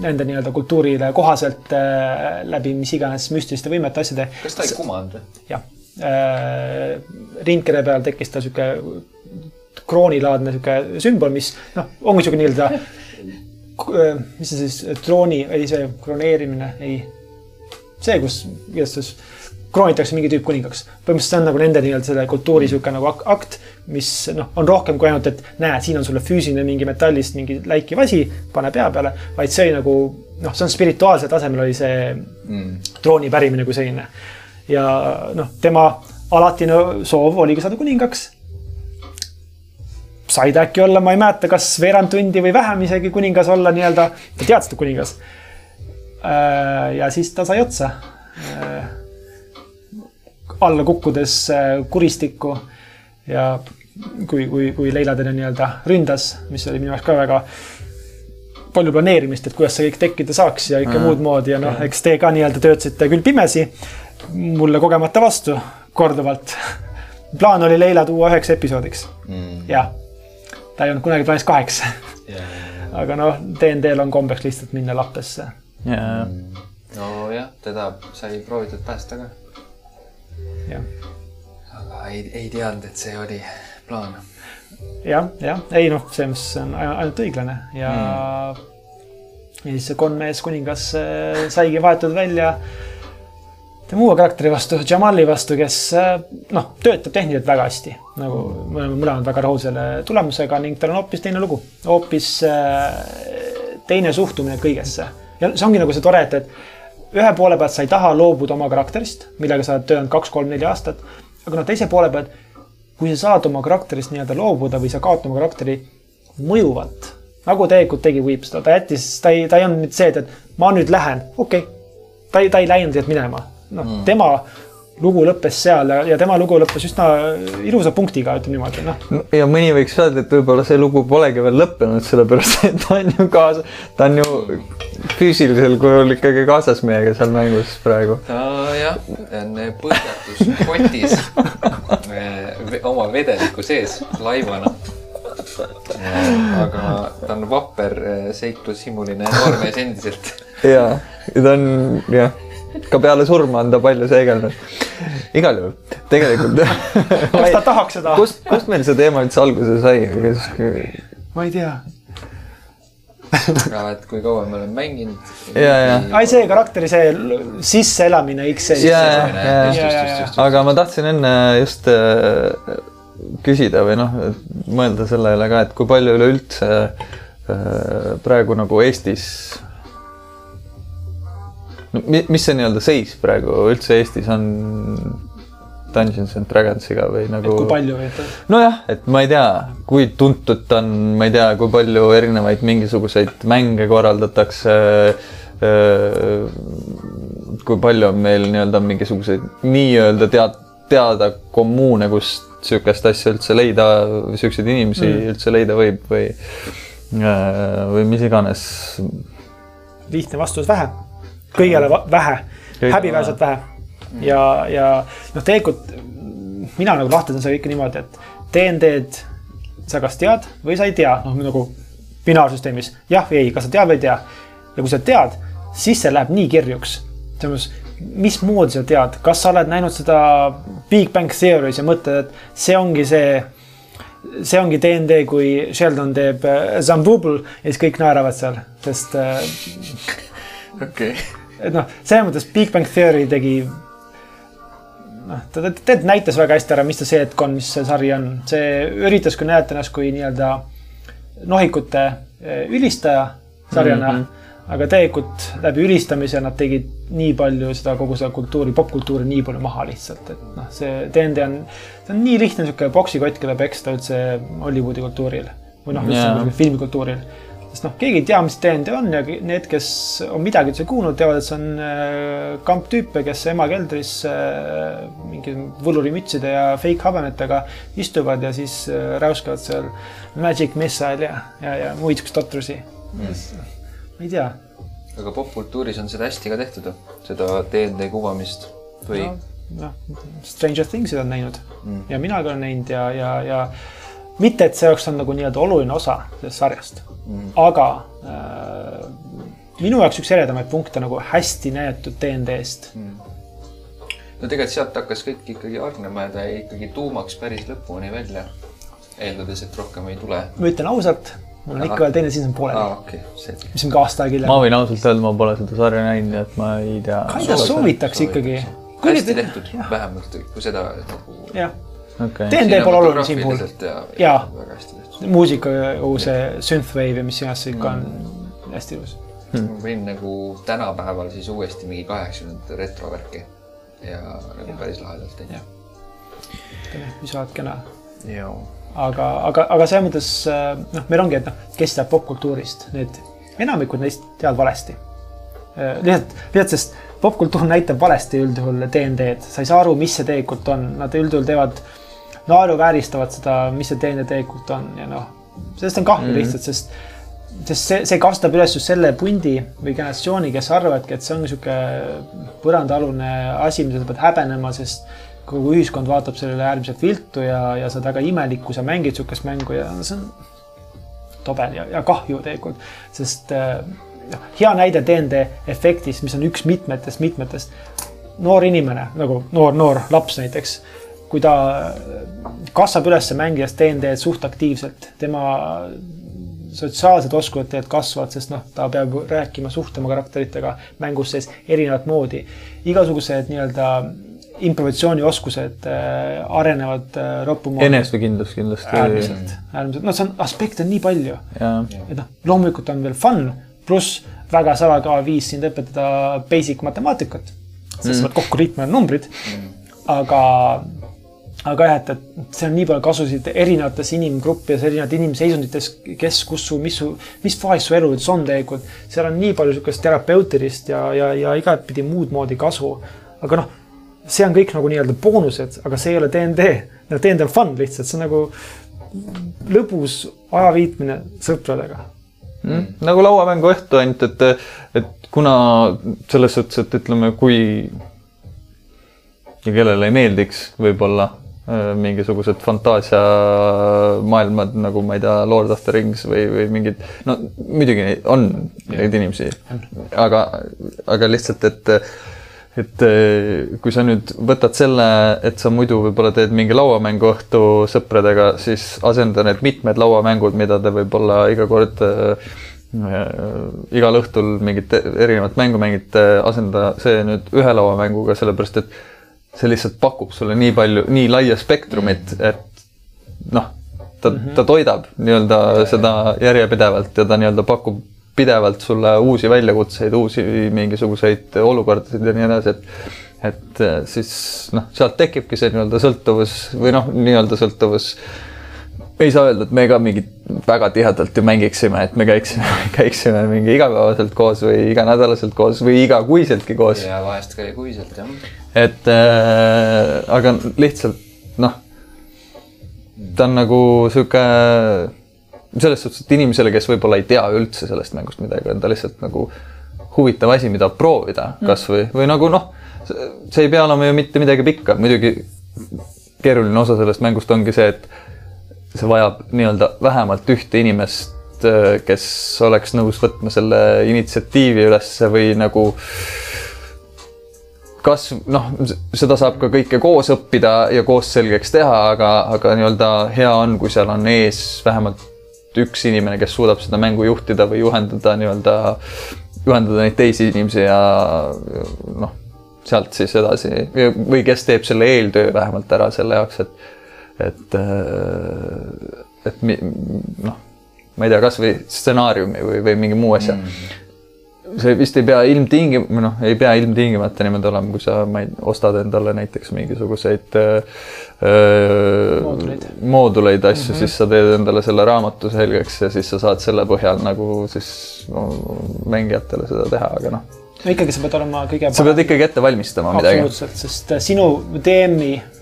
[SPEAKER 1] nende nii-öelda kultuurile kohaselt äh, läbi mis iganes müstiliste võimete asjade.
[SPEAKER 3] kas ta ei kumanud või?
[SPEAKER 1] jah rindkere peal tekkis tal sihuke kroonilaadne sihuke sümbol, mis noh, ongi sihuke nii-öelda, äh, mis see siis, trooni, ei see kroneerimine, ei. see, kus, kuidas siis kroonitakse mingi tüüp kuningaks. põhimõtteliselt see on nagu nende nii-öelda selle kultuuri sihuke nagu akt, mis noh, on rohkem kui ainult, et näe, siin on sulle füüsiline mingi metallist mingi läikiv asi, pane pea peale, vaid see oli nagu noh, see on spirituaalsel tasemel oli see mm. trooni pärimine kui selline ja noh, tema alatine soov oligi saada kuningaks. sai ta äkki olla, ma ei mäleta, kas veerand tundi või vähem isegi kuningas olla nii-öelda, ta teadis, et ta kuningas. Äh, ja siis ta sai otsa. Äh, alla kukkudes äh, kuristikku ja kui, kui, kui Leila teda nii-öelda ründas, mis oli minu jaoks ka väga palju planeerimist, et kuidas see kõik tekkida saaks ja ikka mm. muud moodi ja noh, eks te ka nii-öelda töötasite küll pimesi mulle kogemata vastu korduvalt. plaan oli Leila tuua üheks episoodiks mm.. jah, ta ei olnud kunagi plaanis kaheks yeah.. aga noh, DND-l on kombeks lihtsalt minna lappesse
[SPEAKER 2] yeah.. Mm.
[SPEAKER 3] nojah, teda sai proovitud päästa ka.
[SPEAKER 1] jah.
[SPEAKER 3] aga ei, ei teadnud, et see oli plaan.
[SPEAKER 1] jah, jah, ei noh, selles mõttes on ainult õiglane ja mm. ja siis see konmees kuningas äh, saigi vahetatud välja tema uue karakteri vastu, Jamali vastu, kes äh, noh, töötab tehniliselt väga hästi. nagu me oleme mõlemad väga rahul selle tulemusega ning tal on hoopis teine lugu, hoopis äh, teine suhtumine kõigesse. ja see ongi nagu see tore, et, et ühe poole pealt sa ei taha loobuda oma karakterist, millega sa oled töötanud kaks-kolm-neli aastat. aga noh, teise poole pealt, kui sa saad oma karakterist nii-öelda loobuda või sa kaotad oma karakteri mõjuvalt, nagu tegelikult tegi Weep seda, ta jättis, ta ei, ta ei olnud nüüd see, et, et ma nüüd lähen, okei okay. ta ei, ta ei läinud sealt minema noh mm., tema lugu lõppes seal ja, ja tema lugu lõppes üsna ilusa punktiga, ütleme niimoodi, noh.
[SPEAKER 2] ja mõni võiks öelda, et võib-olla see lugu polegi veel lõppenud, sellepärast et ta on ju kaasa, ta on ju füüsilisel kujul ikkagi kaasas meiega seal mängus praegu.
[SPEAKER 3] nojah, on põhjatus kotis oma vedeliku sees laivana. aga ta on vapper seiklushimuline noormees endiselt.
[SPEAKER 2] ja ta on jah ka peale surma on ta palju seegelnud. igal juhul, tegelikult
[SPEAKER 1] kas ta tahaks seda?
[SPEAKER 2] kust, kust meil see teema üldse alguse sai?
[SPEAKER 1] ma ei tea
[SPEAKER 3] aga et kui kaua me oleme mänginud.
[SPEAKER 2] ja, ja.
[SPEAKER 1] ai, see karakteri, see sisseelamine X-seis.
[SPEAKER 2] ja, ja, ja, aga ma tahtsin enne just äh, küsida või noh, mõelda selle üle ka, et kui palju üleüldse praegu nagu Eestis no mis see nii-öelda seis praegu üldse Eestis on Dungeons and Dragonsiga või nagu.
[SPEAKER 1] kui palju või?
[SPEAKER 2] nojah, et ma ei tea, kui tuntud ta on, ma ei tea, kui palju erinevaid mingisuguseid mänge korraldatakse. kui palju on meil nii-öelda mingisuguseid nii-öelda tead-, teada kommuune, kus sihukest asja üldse leida, siukseid inimesi mm. üldse leida võib või, või mis iganes.
[SPEAKER 1] lihtne vastus, vähe kõigele vähe, häbiväärselt vähe. ja, ja noh, tegelikult mina nagu lahtendan seda kõike niimoodi, et DND-d sa kas tead või sa ei tea, noh nagu binaarsüsteemis jah või ei, kas sa tead või ei tea. ja kui sa tead, siis see läheb nii kirjuks. selles mõttes, mismoodi sa tead, kas sa oled näinud seda Big Bang Theory's ja mõtled, et see ongi see see ongi DND, kui Sheldon teeb äh, Zambubl ja siis kõik naeravad seal, sest äh,
[SPEAKER 3] okei okay
[SPEAKER 1] et noh, selles mõttes Big Bang Theory tegi noh, ta tegelikult näitas väga hästi ära, mis ta seetkond, mis see sari on, see üritas küll näidata ennast kui nii-öelda nohikute eh, ülistaja sarjana mm. -hmm aga tegelikult läbi ülistamise nad tegid nii palju seda kogu seda kultuuri, popkultuuri nii palju maha lihtsalt, et noh, see DND on, see on nii lihtne niisugune poksikott, keda peksta üldse Hollywoodi kultuuril või noh, üldse yeah. filmikultuuril sest noh, keegi ei tea, mis DND on ja need, kes on midagi üldse kuulnud, teavad, et see on äh, kamp tüüpe, kes ema keldris äh, mingi võlurimütside ja fake habemetega istuvad ja siis äh, räuskavad seal Magic Missile ja, ja, ja muid siukseid totrusi mm.. ma ei tea.
[SPEAKER 3] aga popkultuuris on seda hästi ka tehtud, seda DND kuvamist või no,?
[SPEAKER 1] noh, Stranger Things'id on näinud mm. ja mina ka olen näinud ja, ja, ja mitte, et see oleks olnud nagu nii-öelda oluline osa sellest sarjast mm.. aga äh, minu jaoks üks eredamaid punkte nagu hästi näidatud DND-st mm.
[SPEAKER 3] no tegelikult sealt hakkas kõik ikkagi hargnema ja ta jäi ikkagi tuumaks päris lõpuni välja. eeldades, et rohkem ei tule.
[SPEAKER 1] ma ütlen ausalt, mul on Aha. ikka veel teine season pooleli
[SPEAKER 3] ah,. Okay.
[SPEAKER 1] mis on ka aasta aega hiljem.
[SPEAKER 2] ma võin ausalt öelda, ma pole seda sarja näinud, nii et ma ei tea.
[SPEAKER 1] Soovitaks ikkagi.
[SPEAKER 3] hästi tehtud, vähemalt kui seda nagu.
[SPEAKER 1] jah okay.. DND pole oluline siin puhul. jaa, muusika, kogu see synthwave ja mis iganes see ikka on mm. hästi ilus
[SPEAKER 3] hmm.. ma võin nagu tänapäeval siis uuesti mingi kaheksakümnendate retrovärki ja nagu ja. päris lahedalt teinud.
[SPEAKER 1] mis oled kena. aga, aga, aga selles mõttes noh, meil ongi, et noh, kes teab popkultuurist, need enamikud neist teavad valesti. Äh, lihtsalt, lihtsalt sest popkultuur näitab valesti üldjuhul DND-d, sa ei saa aru, mis see tegelikult on, nad üldjuhul teevad naeruvääristavad seda, mis see teine tegelikult on ja noh, sellest on kahju mm -hmm. lihtsalt, sest sest see, see kasvatab üles just selle pundi või generatsiooni, kes arvavadki, et see on niisugune põrandaalune asi, mida sa pead häbenema, sest kogu ühiskond vaatab sellele äärmiselt viltu ja, ja sa oled väga imelik, kui sa mängid niisugust mängu ja see on tobe ja, ja kahju tegelikult, sest noh, hea näide DND efektist, mis on üks mitmetest, mitmetest. noor inimene nagu noor, noor laps näiteks kui ta kasvab üles mängides DND-d suht aktiivselt, tema sotsiaalsed oskused tegelikult kasvavad, sest noh, ta peab rääkima, suhtlema karakteritega mängus sees erinevat moodi. igasugused nii-öelda improvisatsioonioskused äh, arenevad äh, roppumoodi.
[SPEAKER 2] enesekindlus kindlasti.
[SPEAKER 1] äärmiselt, äärmiselt, no see on, aspekte on nii palju. et noh, loomulikult on veel fun, pluss väga salakaval viis sind õpetada basic matemaatikat, sest mm. sa pead kokku liitma numbrid mm., aga aga jah, et, et see on nii palju kasusid erinevates inimgruppides, erinevates inimseisundites, kes, kus su, mis su, mis faasis su elu üldse on tegelikult. seal on nii palju sihukest terapeutilist ja, ja, ja igatpidi muud moodi kasu. aga noh, see on kõik nagu nii-öelda boonused, aga see ei ole DND. DND on fun lihtsalt, see on nagu lõbus aja viitmine sõpradega
[SPEAKER 2] mm,. nagu lauamängu õhtu ainult, et, et kuna selles suhtes, et ütleme, kui ja kellele ei meeldiks võib-olla mingisugused fantaasiamaailmad nagu ma ei tea, Lord of the Rings või, või mingid, no muidugi on neid inimesi, aga, aga lihtsalt, et et äh, kui sa nüüd võtad selle, et sa muidu võib-olla teed mingi lauamänguõhtu sõpradega, siis asenda need mitmed lauamängud, mida te võib-olla iga kord äh, igal õhtul mingit erinevat mängu mängite, asenda see nüüd ühe lauamänguga, sellepärast et see lihtsalt pakub sulle nii palju, nii laia spektrumit, et noh, ta mm, -hmm. ta toidab nii-öelda seda järjepidevalt ja ta nii-öelda pakub pidevalt sulle uusi väljakutseid, uusi mingisuguseid olukordasid ja nii edasi, et et siis noh, sealt tekibki see nii-öelda sõltuvus või noh, nii-öelda sõltuvus ei saa öelda, et me ka mingit väga tihedalt ju mängiksime, et me käiksime, käiksime mingi igapäevaselt koos või iganädalaselt koos või igakuiseltki koos.
[SPEAKER 3] ja vahest ka kuiselt jah.
[SPEAKER 2] et äh, aga lihtsalt noh, ta on nagu sihuke selles suhtes, et inimesele, kes võib-olla ei tea üldse sellest mängust midagi, on ta lihtsalt nagu huvitav asi, mida proovida mm. kasvõi või nagu noh, see ei pea olema ju mitte midagi pikka, muidugi keeruline osa sellest mängust ongi see, et see vajab nii-öelda vähemalt ühte inimest, äh, kes oleks nõus võtma selle initsiatiivi ülesse või nagu kas noh, seda saab ka kõike koos õppida ja koos selgeks teha, aga, aga nii-öelda hea on, kui seal on ees vähemalt üks inimene, kes suudab seda mängu juhtida või juhendada nii-öelda, juhendada neid teisi inimesi ja noh, sealt siis edasi või kes teeb selle eeltöö vähemalt ära selle jaoks, et et, äh, et noh, ma ei tea, kasvõi stsenaariumi või, või mingi muu asja mm. see vist ei pea ilmtingimata, noh, ei pea ilmtingimata niimoodi olema, kui sa, ma ei, ostad endale näiteks mingisuguseid äh, mooduleid, mooduleid, asju mm, -hmm. siis sa teed endale selle raamatu selgeks ja siis sa saad selle põhjal nagu siis no, mängijatele seda teha, aga noh.
[SPEAKER 1] no ikkagi sa pead olema kõige.
[SPEAKER 2] sa pead ikkagi ette valmistama midagi.
[SPEAKER 1] absoluutselt, sest sinu DM-i Äh,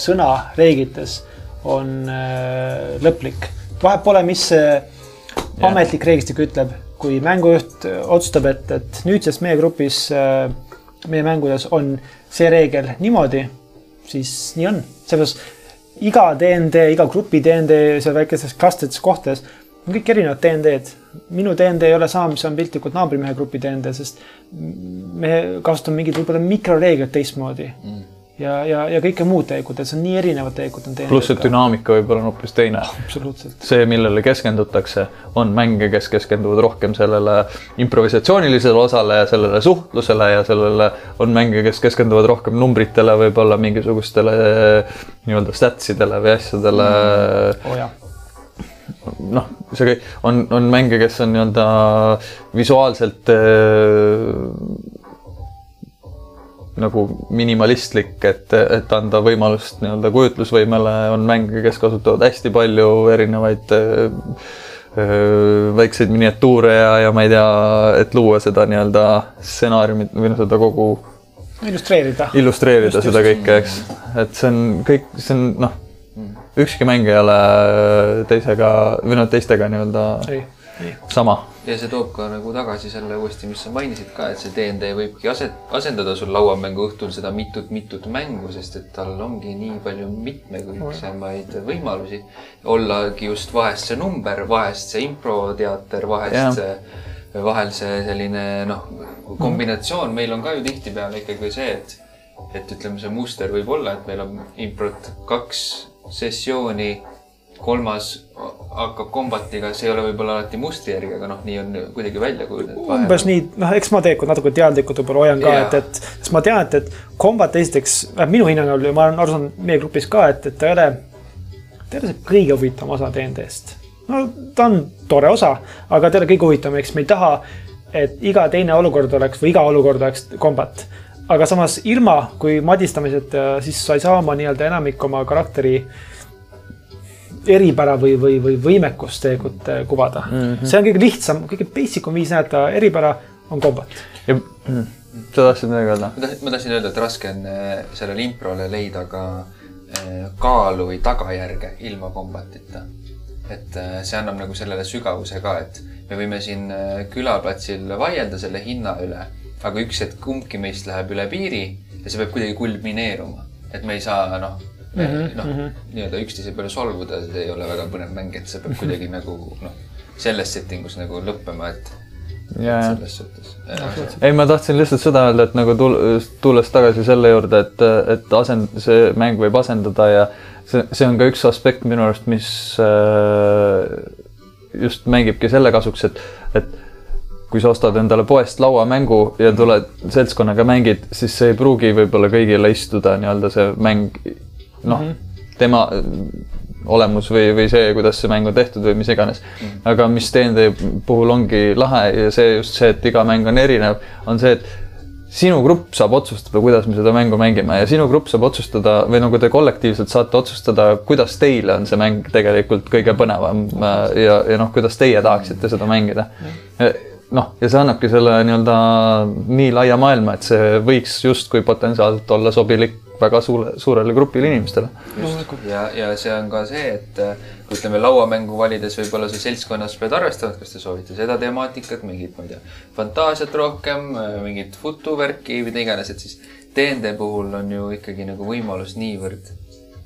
[SPEAKER 1] sõna reeglites on äh, lõplik. vahet pole, mis see ametlik reeglistik ütleb, kui mängujuht otsustab, et, et nüüdsest meie grupis, äh, meie mängudes on see reegel niimoodi, siis nii on. seepärast iga DND, iga grupi DND seal väikestes klastrites kohtades on kõik erinevad DND-d. minu DND ei ole sama, mis on piltlikult naabrimehe grupi DND, sest me kasutame mingeid võib-olla mikroreegleid teistmoodi mm ja, ja, ja kõike muud teekud, et see on nii erinevad teekud on
[SPEAKER 2] teinud. pluss, et dünaamika võib olla hoopis teine. see, millele keskendutakse, on mänge, kes keskenduvad rohkem sellele improvisatsioonilisele osale ja sellele suhtlusele ja sellele on mänge, kes keskenduvad rohkem numbritele, võib-olla mingisugustele nii-öelda stats idele või asjadele
[SPEAKER 1] mm.. Oh,
[SPEAKER 2] noh, see on, on mänge, kes on nii-öelda visuaalselt nagu minimalistlik, et, et anda võimalust nii-öelda kujutlusvõimele, on mänge, kes kasutavad hästi palju erinevaid öö, väikseid miniatuure ja, ja ma ei tea, et luua seda nii-öelda stsenaariumit või noh, seda kogu.
[SPEAKER 1] illustreerida.
[SPEAKER 2] illustreerida just, seda kõike, eks, et see on kõik, see on noh, ükski mäng ei ole teisega või noh, teistega nii-öelda sama
[SPEAKER 3] ja see toob ka nagu tagasi selle uuesti, mis sa mainisid ka, et see DnD võibki aset, asendada sul lauamängu õhtul seda mitut-mitut mängu, sest et tal ongi nii palju mitmekülgsemaid võimalusi. ollagi just vahest see number, vahest see improteater, vahest ja. see, vahel see selline noh, kombinatsioon, meil on ka ju tihtipeale ikkagi see, et, et ütleme, see muster võib olla, et meil on improt kaks sessiooni kolmas hakkab kombatiga, see ei ole võib-olla alati mustri järgi, aga noh, nii on kuidagi välja kujunenud.
[SPEAKER 1] umbes nii, noh, eks ma tegelikult natuke teadlikult võib-olla hoian ka et, et sest ma tean, et, et kombat esiteks, minu hinnangul ja ma olen aru saanud meie grupis ka, et, et ta ei ole, ta ei ole see kõige huvitavam osa DND-st. no ta on tore osa, aga ta ei ole kõige huvitavam, eks me ei taha, et iga teine olukord oleks või iga olukord oleks kombat aga samas ilma, kui madistamiseta, siis sa ei saa oma nii-öelda enamik oma karakteri äh, eripära või, või, või võimekust tegelikult äh, kuvada mm. -hmm. see on kõige lihtsam, kõige basic um viis näidata eripära on kombat.
[SPEAKER 2] ja mm, sa tahtsid midagi öelda?
[SPEAKER 3] ma tahtsin öelda, et raske on äh, sellele improle leida ka äh, kaalu või tagajärge ilma kombatita. et see annab nagu sellele sügavuse ka, et me võime siin külaplatsil vaielda selle hinna üle, aga üks hetk kumbki meist läheb üle piiri ja see peab kuidagi kulmineeruma, et me ei saa noh mm -hmm. noh mm -hmm., nii-öelda üksteise peale solvuda, see ei ole väga põnev mäng, et see peab kuidagi nagu noh, selles setting us nagu lõppema, et
[SPEAKER 2] ja, selles suhtes. ei, ma tahtsin lihtsalt seda öelda, et nagu tulles tagasi selle juurde, et, et asend-, see mäng võib asendada ja see, see on ka üks aspekt minu arust, mis äh, just mängibki selle kasuks, et, et kui sa ostad endale poest lauamängu ja tuled seltskonnaga mängid, siis see ei pruugi võib-olla kõigile istuda nii-öelda see mäng noh mm -hmm., tema, olemus või, või see, kuidas see mäng on tehtud või mis iganes. aga mis DnD puhul ongi lahe ja see just see, et iga mäng on erinev, on see, et sinu grupp saab otsustada, kuidas me seda mängu mängime ja sinu grupp saab otsustada või nagu te kollektiivselt saate otsustada, kuidas teile on see mäng tegelikult kõige põnevam äh, ja, ja noh, kuidas teie tahaksite seda mängida. noh, ja see annabki selle nii-öelda nii laia maailma, et see võiks justkui potentsiaalselt olla sobilik väga suure, suurele grupile inimestele.
[SPEAKER 3] ja, ja see on ka see, et kui ütleme lauamängu valides võib-olla sa seltskonnas pead arvestama, et kas te soovite seda temaatikat, mingit, ma ei tea, fantaasiat rohkem, mingit futuvärki, mida iganes, et siis DnD puhul on ju ikkagi nagu võimalus niivõrd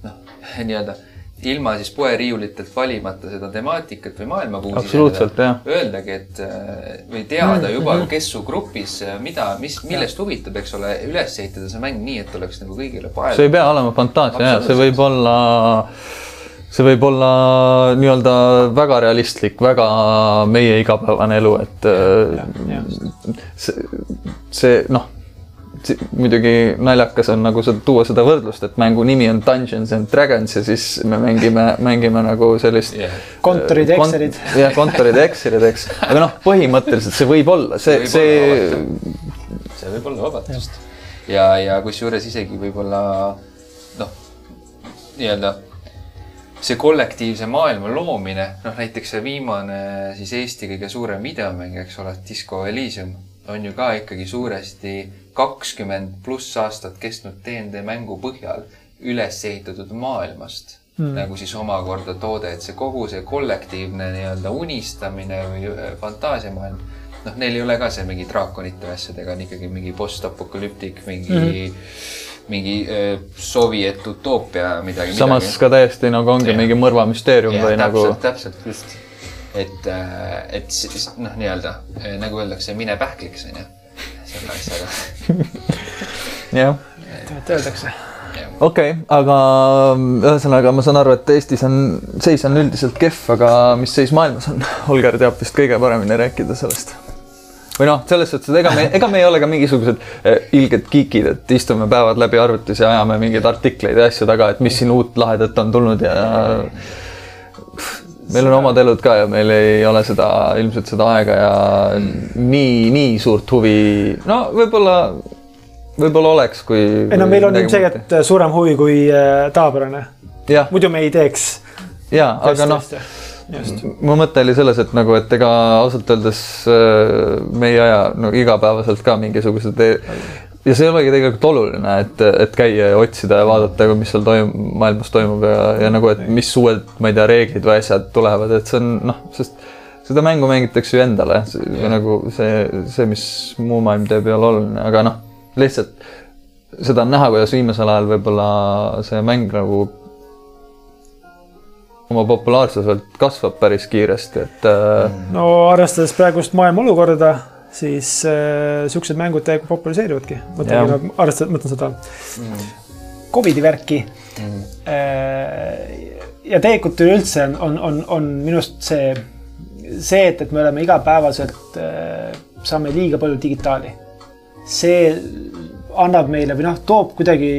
[SPEAKER 3] noh, nii-öelda ilma siis poeriiulitelt valimata seda temaatikat või maailmakuusi.
[SPEAKER 2] absoluutselt, jah.
[SPEAKER 3] Öeldagi, et äh, või teada juba, kes su grupis, äh, mida, mis, millest huvitab, eks ole, üles ehitada see mäng nii, et oleks nagu kõigile paev.
[SPEAKER 2] see ei pea olema fantaasia, jah, see võib olla see võib olla nii-öelda väga realistlik, väga meie igapäevane elu, et ja, ja, äh, see, see noh muidugi naljakas on nagu seda, tuua seda võrdlust, et mängu nimi on Dungeons and Dragons ja siis me mängime, mängime nagu sellist
[SPEAKER 1] yeah.. kontorid ja Excelid.
[SPEAKER 2] jah, kontorid ja Excelid, eks. aga noh, põhimõtteliselt see võib olla, see, see.
[SPEAKER 3] see võib olla vabadust. ja, ja kusjuures isegi võib-olla noh, nii-öelda see kollektiivse maailma loomine, noh näiteks see viimane siis Eesti kõige suurem videomäng, eks ole, Disco Elysium on ju ka ikkagi suuresti kakskümmend pluss aastat kestnud DnD mängu põhjal üles ehitatud maailmast mm. nagu siis omakorda toode, et see kogu see kollektiivne nii-öelda unistamine või äh, fantaasiamaailm, noh, neil ei ole ka seal mingi draakonite asjadega, on ikkagi mingi postapokalüptik, mingi mm. mingi äh, sovjet utoopia midagi.
[SPEAKER 2] samas midagi. ka täiesti nagu ongi ja. mingi mõrvamüsteerium või
[SPEAKER 3] täpselt,
[SPEAKER 2] nagu.
[SPEAKER 3] täpselt, just. et, äh, et noh, nii-öelda nagu öeldakse, mine pähkliks onju selle asjaga.
[SPEAKER 2] jah.
[SPEAKER 1] et öeldakse
[SPEAKER 2] okei okay,, aga ühesõnaga ma saan aru, et Eestis on, seis on üldiselt kehv, aga mis seis maailmas on? Holger teab vist kõige paremini rääkida sellest. või noh, selles suhtes, et ega me, ega me ei ole ka mingisugused eh, ilged geekid, et istume päevad läbi arvutis ja ajame mingeid artikleid ja asju taga, et mis siin uut lahedat on tulnud ja, ja meil on omad elud ka ja meil ei ole seda ilmselt seda aega ja nii, nii suurt huvi, no võib-olla, võib-olla oleks, kui.
[SPEAKER 1] ei no meil on ilmselgelt suurem huvi kui äh, tavapärane. muidu me ei teeks.
[SPEAKER 2] ja, aga noh, mu mõte oli selles, et nagu, et ega ausalt öeldes äh, me ei aja no igapäevaselt ka mingisugused ja see ei olegi tegelikult oluline, et, et käia ja otsida ja vaadata, mis seal toimub, maailmas toimub ja, ja nagu, et mis uued, ma ei tea, reeglid või asjad tulevad, et see on noh, sest seda mängu mängitakse ju endale, nagu see, see, mis muu maailm teeb, ei ole oluline, aga noh, lihtsalt seda on näha, kuidas viimasel ajal võib-olla see mäng nagu oma populaarsuselt kasvab päris kiiresti, et. Äh,
[SPEAKER 1] no arvestades praegust maailma olukorda siis äh, siuksed mängud täiega populariseeruvadki. mõtlengi nagu arvestades, mõtlen seda mm. Covidi värki mm.. Äh, ja tegelikult üleüldse on, on, on, on minu arust see, see, et, et me oleme igapäevaselt äh,, saame liiga palju digitaali. see annab meile või noh, toob kuidagi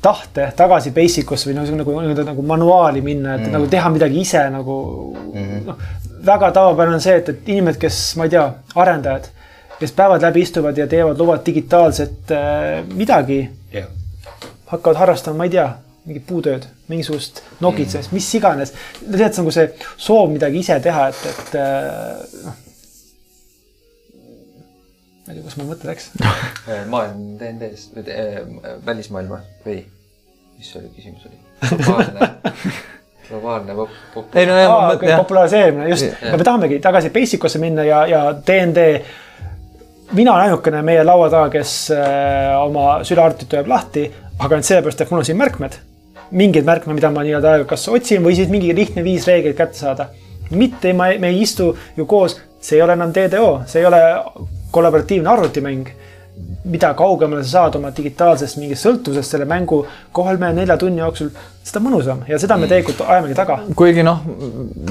[SPEAKER 1] tahte tagasi basic usse või noh, nagu, nagu, nagu manuaali minna, et mm. nagu teha midagi ise nagu mm. noh, väga tavapärane on see, et, et inimesed, kes, ma ei tea, arendajad, kes päevad läbi istuvad ja teevad, loovad digitaalset äh, midagi yeah., hakkavad harrastama, ma ei tea, mingit puutööd, mingisugust nokitsemist mm., mis iganes. tead, see on nagu see soov midagi ise teha, et, et äh, noh. ma ei tea, kus mu mõte läks
[SPEAKER 3] maailm DND-s või äh, välismaailma või mis see oli, küsimus oli? globaalne pop-, pop-.
[SPEAKER 1] ei no jah Aa, okay, populariseerimine, just me tahamegi tagasi basic usse minna ja, ja DnD. mina olen ainukene meie laua taga, kes äh, oma sülearvutit hoiab lahti, aga ainult sellepärast, et mul on siin märkmed. mingeid märkmeid, mida ma nii-öelda kas otsin või siis mingi lihtne viis reeglit kätte saada. mitte ma, me ei istu ju koos, see ei ole enam DDO, see ei ole kollaboratiivne arvutimäng mida kaugemale sa saad oma digitaalsest mingist sõltuvusest selle mängu kolme-nelja tunni jooksul, seda mõnusam ja seda me mm. tegelikult ajamegi taga.
[SPEAKER 2] kuigi noh,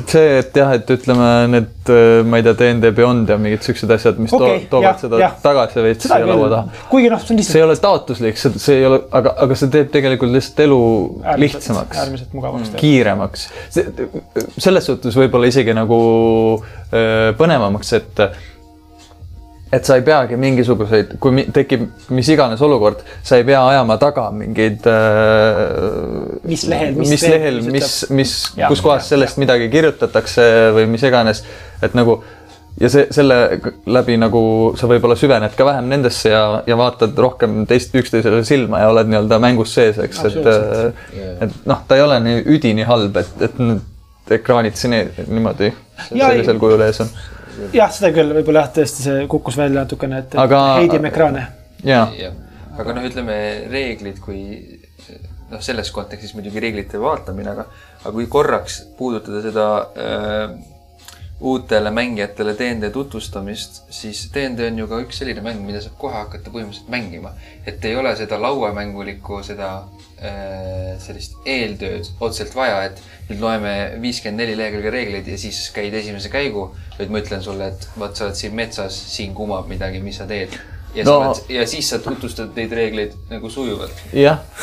[SPEAKER 2] see, et jah, et ütleme need, ma ei tea, DND Beyond ja mingid siuksed asjad, mis okay, to toovad jah, seda jah. tagasi veits siia laua taha.
[SPEAKER 1] kuigi noh, see on lihtsalt.
[SPEAKER 2] see ei ole taotluslik, see, see ei ole, aga, aga see teeb tegelikult lihtsalt elu äärmiselt, lihtsamaks.
[SPEAKER 1] äärmiselt mugavaks
[SPEAKER 2] mm.. kiiremaks. selles suhtes võib-olla isegi nagu öö, põnevamaks, et et sa ei peagi mingisuguseid, kui tekib mis iganes olukord, sa ei pea ajama taga mingeid
[SPEAKER 1] äh,. mis lehel,
[SPEAKER 2] mis, mis lehel, mis, mis, kus kohas sellest ja. midagi kirjutatakse või mis iganes, et nagu ja see, selle läbi nagu sa võib-olla süvened ka vähem nendesse ja, ja vaatad rohkem teist üksteisele silma ja oled nii-öelda mängus sees, eks, et yeah. et noh, ta ei ole nii üdini halb, et, et need ekraanid siin niimoodi ja, sellisel kujul ees on
[SPEAKER 1] jah, seda küll, võib-olla jah, tõesti see kukkus välja natukene, et aga... heidime ekraane.
[SPEAKER 3] ja, ja., aga noh, ütleme reeglid, kui noh, selles kontekstis muidugi reeglite vaatamine, aga, aga kui korraks puudutada seda äh, uutele mängijatele DND tutvustamist, siis DND on ju ka üks selline mäng, mida saab kohe hakata põhimõtteliselt mängima. et ei ole seda lauamängulikku, seda äh, sellist eeltööd otseselt vaja, et nüüd loeme viiskümmend neli lehekülge reegleid ja siis käid esimese käigu. vaid ma ütlen sulle, et vot sa oled siin metsas, siin kumab midagi, mis sa teed ja no, oled, ja siis sa tutvustad neid reegleid nagu sujuvalt.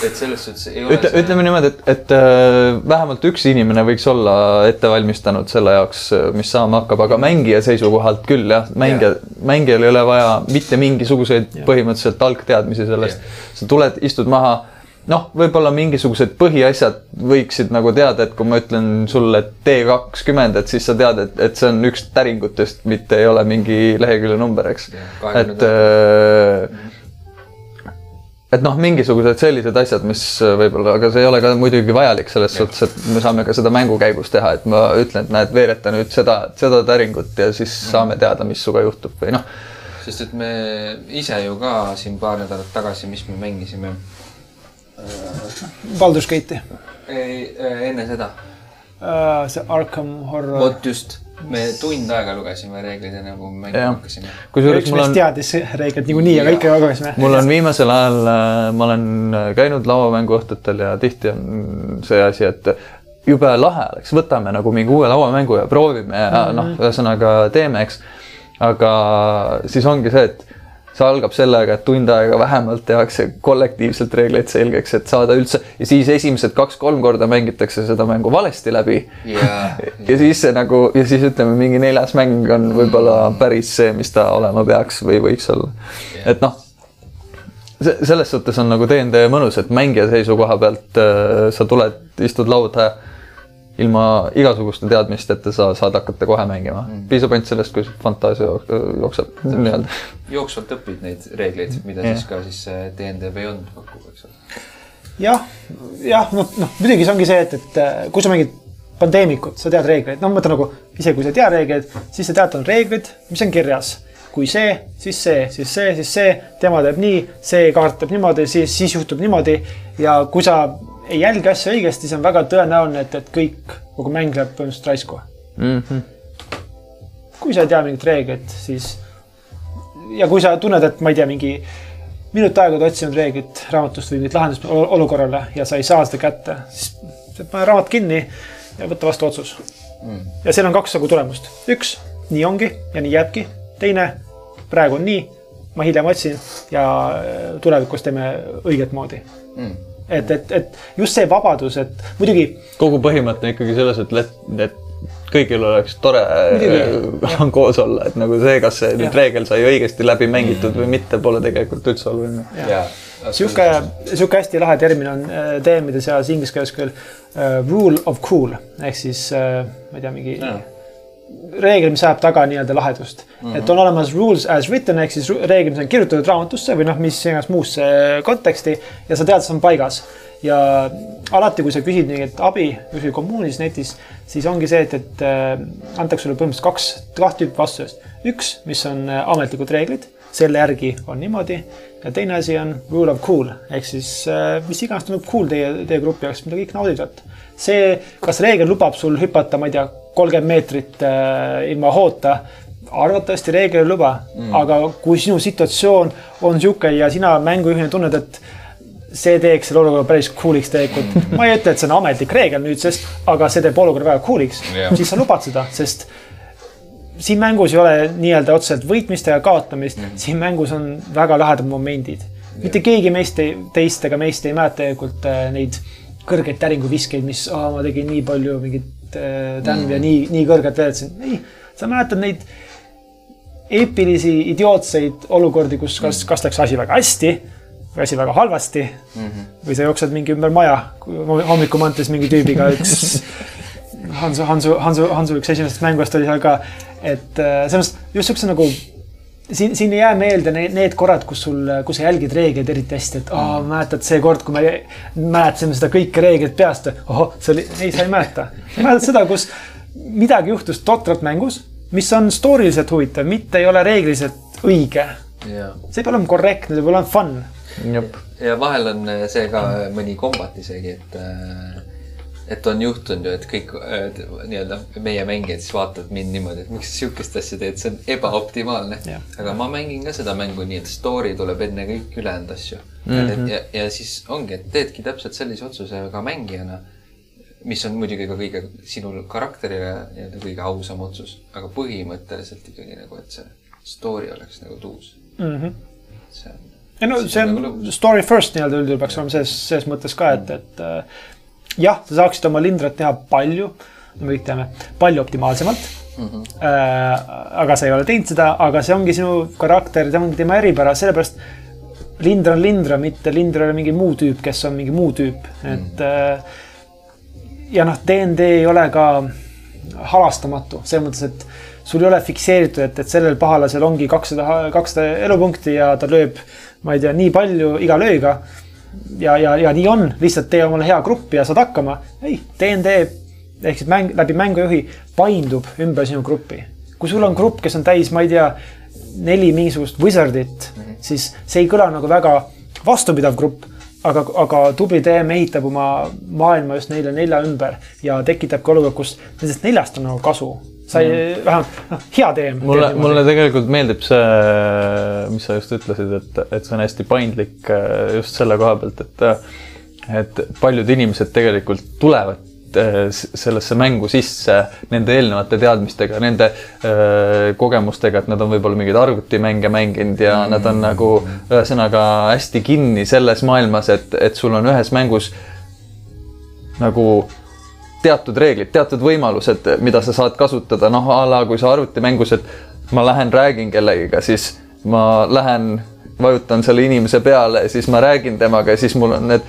[SPEAKER 3] et selles suhtes ei ole
[SPEAKER 2] Ütle, see. ütleme niimoodi, et, et äh, vähemalt üks inimene võiks olla ette valmistanud selle jaoks, mis saama hakkab, aga mängija seisukohalt küll jah, mängija ja., mängijal ei ole vaja mitte mingisuguseid ja. põhimõtteliselt algteadmisi sellest. sa tuled, istud maha noh, võib-olla mingisugused põhiasjad võiksid nagu teada, et kui ma ütlen sulle T kakskümmend, et siis sa tead, et, et see on üks täringutest, mitte ei ole mingi lehekülje number, eks. et äh, et noh, mingisugused sellised asjad, mis võib-olla, aga see ei ole ka muidugi vajalik selles ja. suhtes, et me saame ka seda mängu käigus teha, et ma ütlen, et näed, veereta nüüd seda, seda täringut ja siis mm. saame teada, mis sinuga juhtub või noh.
[SPEAKER 3] sest et me ise ju ka siin paar nädalat tagasi, mis me mängisime
[SPEAKER 1] Baldur's Gate'i.
[SPEAKER 3] ei, äh, enne seda
[SPEAKER 1] uh,. see Arkham Horror.
[SPEAKER 3] vot just, me tund aega lugesime reegleid enne kui mängima hakkasime.
[SPEAKER 1] kusjuures mul on. teadis reegleid niikuinii, aga ikka lugesime.
[SPEAKER 2] mul on viimasel ajal, äh, ma olen käinud lauamänguõhtutel ja tihti on see asi, et jube lahe oleks, võtame nagu mingi uue lauamängu ja proovime ja mm -hmm. noh, ühesõnaga teeme, eks. aga siis ongi see, et see algab sellega, et tund aega vähemalt tehakse kollektiivselt reegleid selgeks, et saada üldse ja siis esimesed kaks-kolm korda mängitakse seda mängu valesti läbi. Yeah.. ja siis see nagu ja siis ütleme, mingi neljas mäng on võib-olla päris see, mis ta olema peaks või võiks olla. Yeah.. et noh, selles suhtes on nagu DND mõnus, et mängija seisukoha pealt äh, sa tuled, istud lauda ilma igasuguste teadmisteta sa saad hakata kohe mängima mm.. piisab ainult sellest, kui fantaasia jookseb nii-öelda.
[SPEAKER 3] jooksvalt õpid neid reegleid, mida yeah. siis ka siis DND Beyond pakub, eks ole.
[SPEAKER 1] jah, jah, noh, noh muidugi see ongi see, et, et äh, kui sa mängid pandeemikut, sa tead reegleid, no ma mõtlen nagu isegi kui sa ei tea reegleid, siis sa tead, on reeglid, mis on kirjas kui see, siis see, siis see, siis see, tema teeb nii, see kaart teeb niimoodi, siis, siis juhtub niimoodi. ja kui sa ei jälgi asja õigesti, siis on väga tõenäoline, et, et kõik, kogu mäng läheb põhimõtteliselt raisku mm. -hmm. kui sa ei tea mingit reeglit, siis ja kui sa tunned, et ma ei tea, mingi minut aega oled otsinud reeglit raamatust või mingit lahendust olukorrale ja sa ei saa seda kätte, siis pane raamat kinni ja võta vastu otsus. Mm.. ja seal on kaks nagu tulemust, üks, nii ongi ja nii jääbki, teine, praegu on nii, ma hiljem otsin ja tulevikus teeme õiget moodi. Mm et, et, et just see vabadus, et muidugi.
[SPEAKER 2] kogu põhimõte ikkagi selles, et, et kõigil oleks tore äh, koos olla, et nagu see, kas see nüüd reegel sai õigesti läbi mängitud või mitte, pole tegelikult üldse oluline.
[SPEAKER 1] sihuke, sihuke hästi lahe termin on äh, teemide seas inglise keeles küll uh, rule of cool. Ehk siis uh, ma ei tea, mingi ja reegel, mis ajab taga nii-öelda lahedust mm. -hmm. et on olemas rules as written ehk siis reeglid, mis on kirjutatud raamatusse või noh, mis iganes muusse konteksti ja sa tead, see on paigas. ja alati, kui sa küsid mingit abi kuskil kommuunis netis, siis ongi see, et, et äh, antakse sulle põhimõtteliselt kaks, kaht tüüpi vastust. üks, mis on äh, ametlikud reeglid, selle järgi on niimoodi ja teine asi on rule of cool ehk siis äh, mis iganes tundub cool teie, teie grupi jaoks, mida kõik naudivad. see, kas reegel lubab sul hüpata, ma ei tea kolmkümmend meetrit äh, ilma hoota arvatavasti reegel ei luba mm., aga kui sinu situatsioon on sihuke ja sina mängujuhina tunned, et see teeks selle olukorra päris cool'iks tegelikult mm.. ma ei ütle, et see on ametlik reegel nüüdsest, aga see teeb olukorra väga cool'iks yeah., siis sa lubad seda, sest siin mängus ei ole nii-öelda otseselt võitmist ega kaotamist mm, -hmm. siin mängus on väga lahedad momendid yeah.. mitte keegi meist ei, teist ega meist ei mäleta tegelikult äh, neid kõrgeid täringuviskeid, mis oh,, ma tegin nii palju mingit äh, tämmi mm -hmm. ja nii, nii kõrgelt veeldasin. ei, sa mäletad neid eepilisi idiootseid olukordi, kus kas, kas läks asi väga hästi või asi väga halvasti mm. -hmm. või sa jooksed mingi ümber maja hommikumantis mingi tüübiga, üks Hansu, Hansu, Hansu, Hansu üks esimesest mängust oli seal ka. et äh, selles mõttes just siukse nagu siin, siin ei jää meelde need, need korrad, kus sul, kus sa jälgid reegleid eriti hästi, et aa oh,, mäletad see kord, kui me mäletasime seda kõike reegleid peast. ohoh, see oli, ei, sa ei mäleta. mäletad seda, kus midagi juhtus totralt mängus mis on storyliselt huvitav, mitte ei ole reegliliselt õige. see peab olema korrektne, see peab olema fun.
[SPEAKER 3] ja vahel on see ka mõni kombat isegi, et äh, et on juhtunud ju, et kõik nii-öelda meie mängijad siis vaatavad mind niimoodi, et miks sa sihukest asja teed, see on ebaoptimaalne. aga ma mängin ka seda mängu nii, et story tuleb enne kõik ülejäänud asju mm. -hmm. ja, ja siis ongi, et teedki täpselt sellise otsuse ka mängijana mis on muidugi ka kõige sinul karakterile nii-öelda kõige ausam otsus, aga põhimõtteliselt ikkagi nagu, et see story oleks nagu tuus
[SPEAKER 1] mm. -hmm. see on. ei no see on nagu story first nii-öelda üldjuhul peaks olema selles, selles mõttes ka, et, et äh, jah, sa saaksid oma lindrat teha palju, me kõik teame, palju optimaalsemalt mm. -hmm. Äh, aga sa ei ole teinud seda, aga see ongi sinu karakter, see ongi tema eripära, sellepärast Lindra on Lindra, mitte Lindra ei ole mingi muu tüüp, kes on mingi muu tüüp, et mm. -hmm. ja noh, DND ei ole ka halastamatu selles mõttes, et sul ei ole fikseeritud, et, et sellel pahalasel ongi kakssada, kakssada elupunkti ja ta lööb, ma ei tea, nii palju iga lööga. Ja, ja, ja nii on, lihtsalt tee omale hea grupp ja saad hakkama. ei, DND ehk siis mäng läbi mängujuhi paindub ümber sinu gruppi. kui sul on grupp, kes on täis, ma ei tea, neli mingisugust wizard'it mm, -hmm. siis see ei kõla nagu väga vastupidav grupp aga, aga tubli DM ehitab oma maailma just neile nelja ümber ja tekitabki olukorra, kus nendest neljast on nagu kasu. Sa ei mm., vähemalt noh, hea DM.
[SPEAKER 2] mulle, mulle tegelikult meeldib see, mis sa just ütlesid, et, et see on hästi paindlik äh, just selle koha pealt, et et paljud inimesed tegelikult tulevad Eh, sellesse mängu sisse nende eelnevate teadmistega, nende öö, eh, kogemustega, et nad on võib-olla mingeid arvutimänge mänginud ja mm. nad on nagu ühesõnaga hästi kinni selles maailmas, et, et sul on ühes mängus nagu teatud reeglid, teatud võimalused, mida sa saad kasutada, noh a la kui sa arvutimängus, et ma lähen räägin kellegiga, siis ma lähen vajutan selle inimese peale, siis ma räägin temaga ja siis mul on need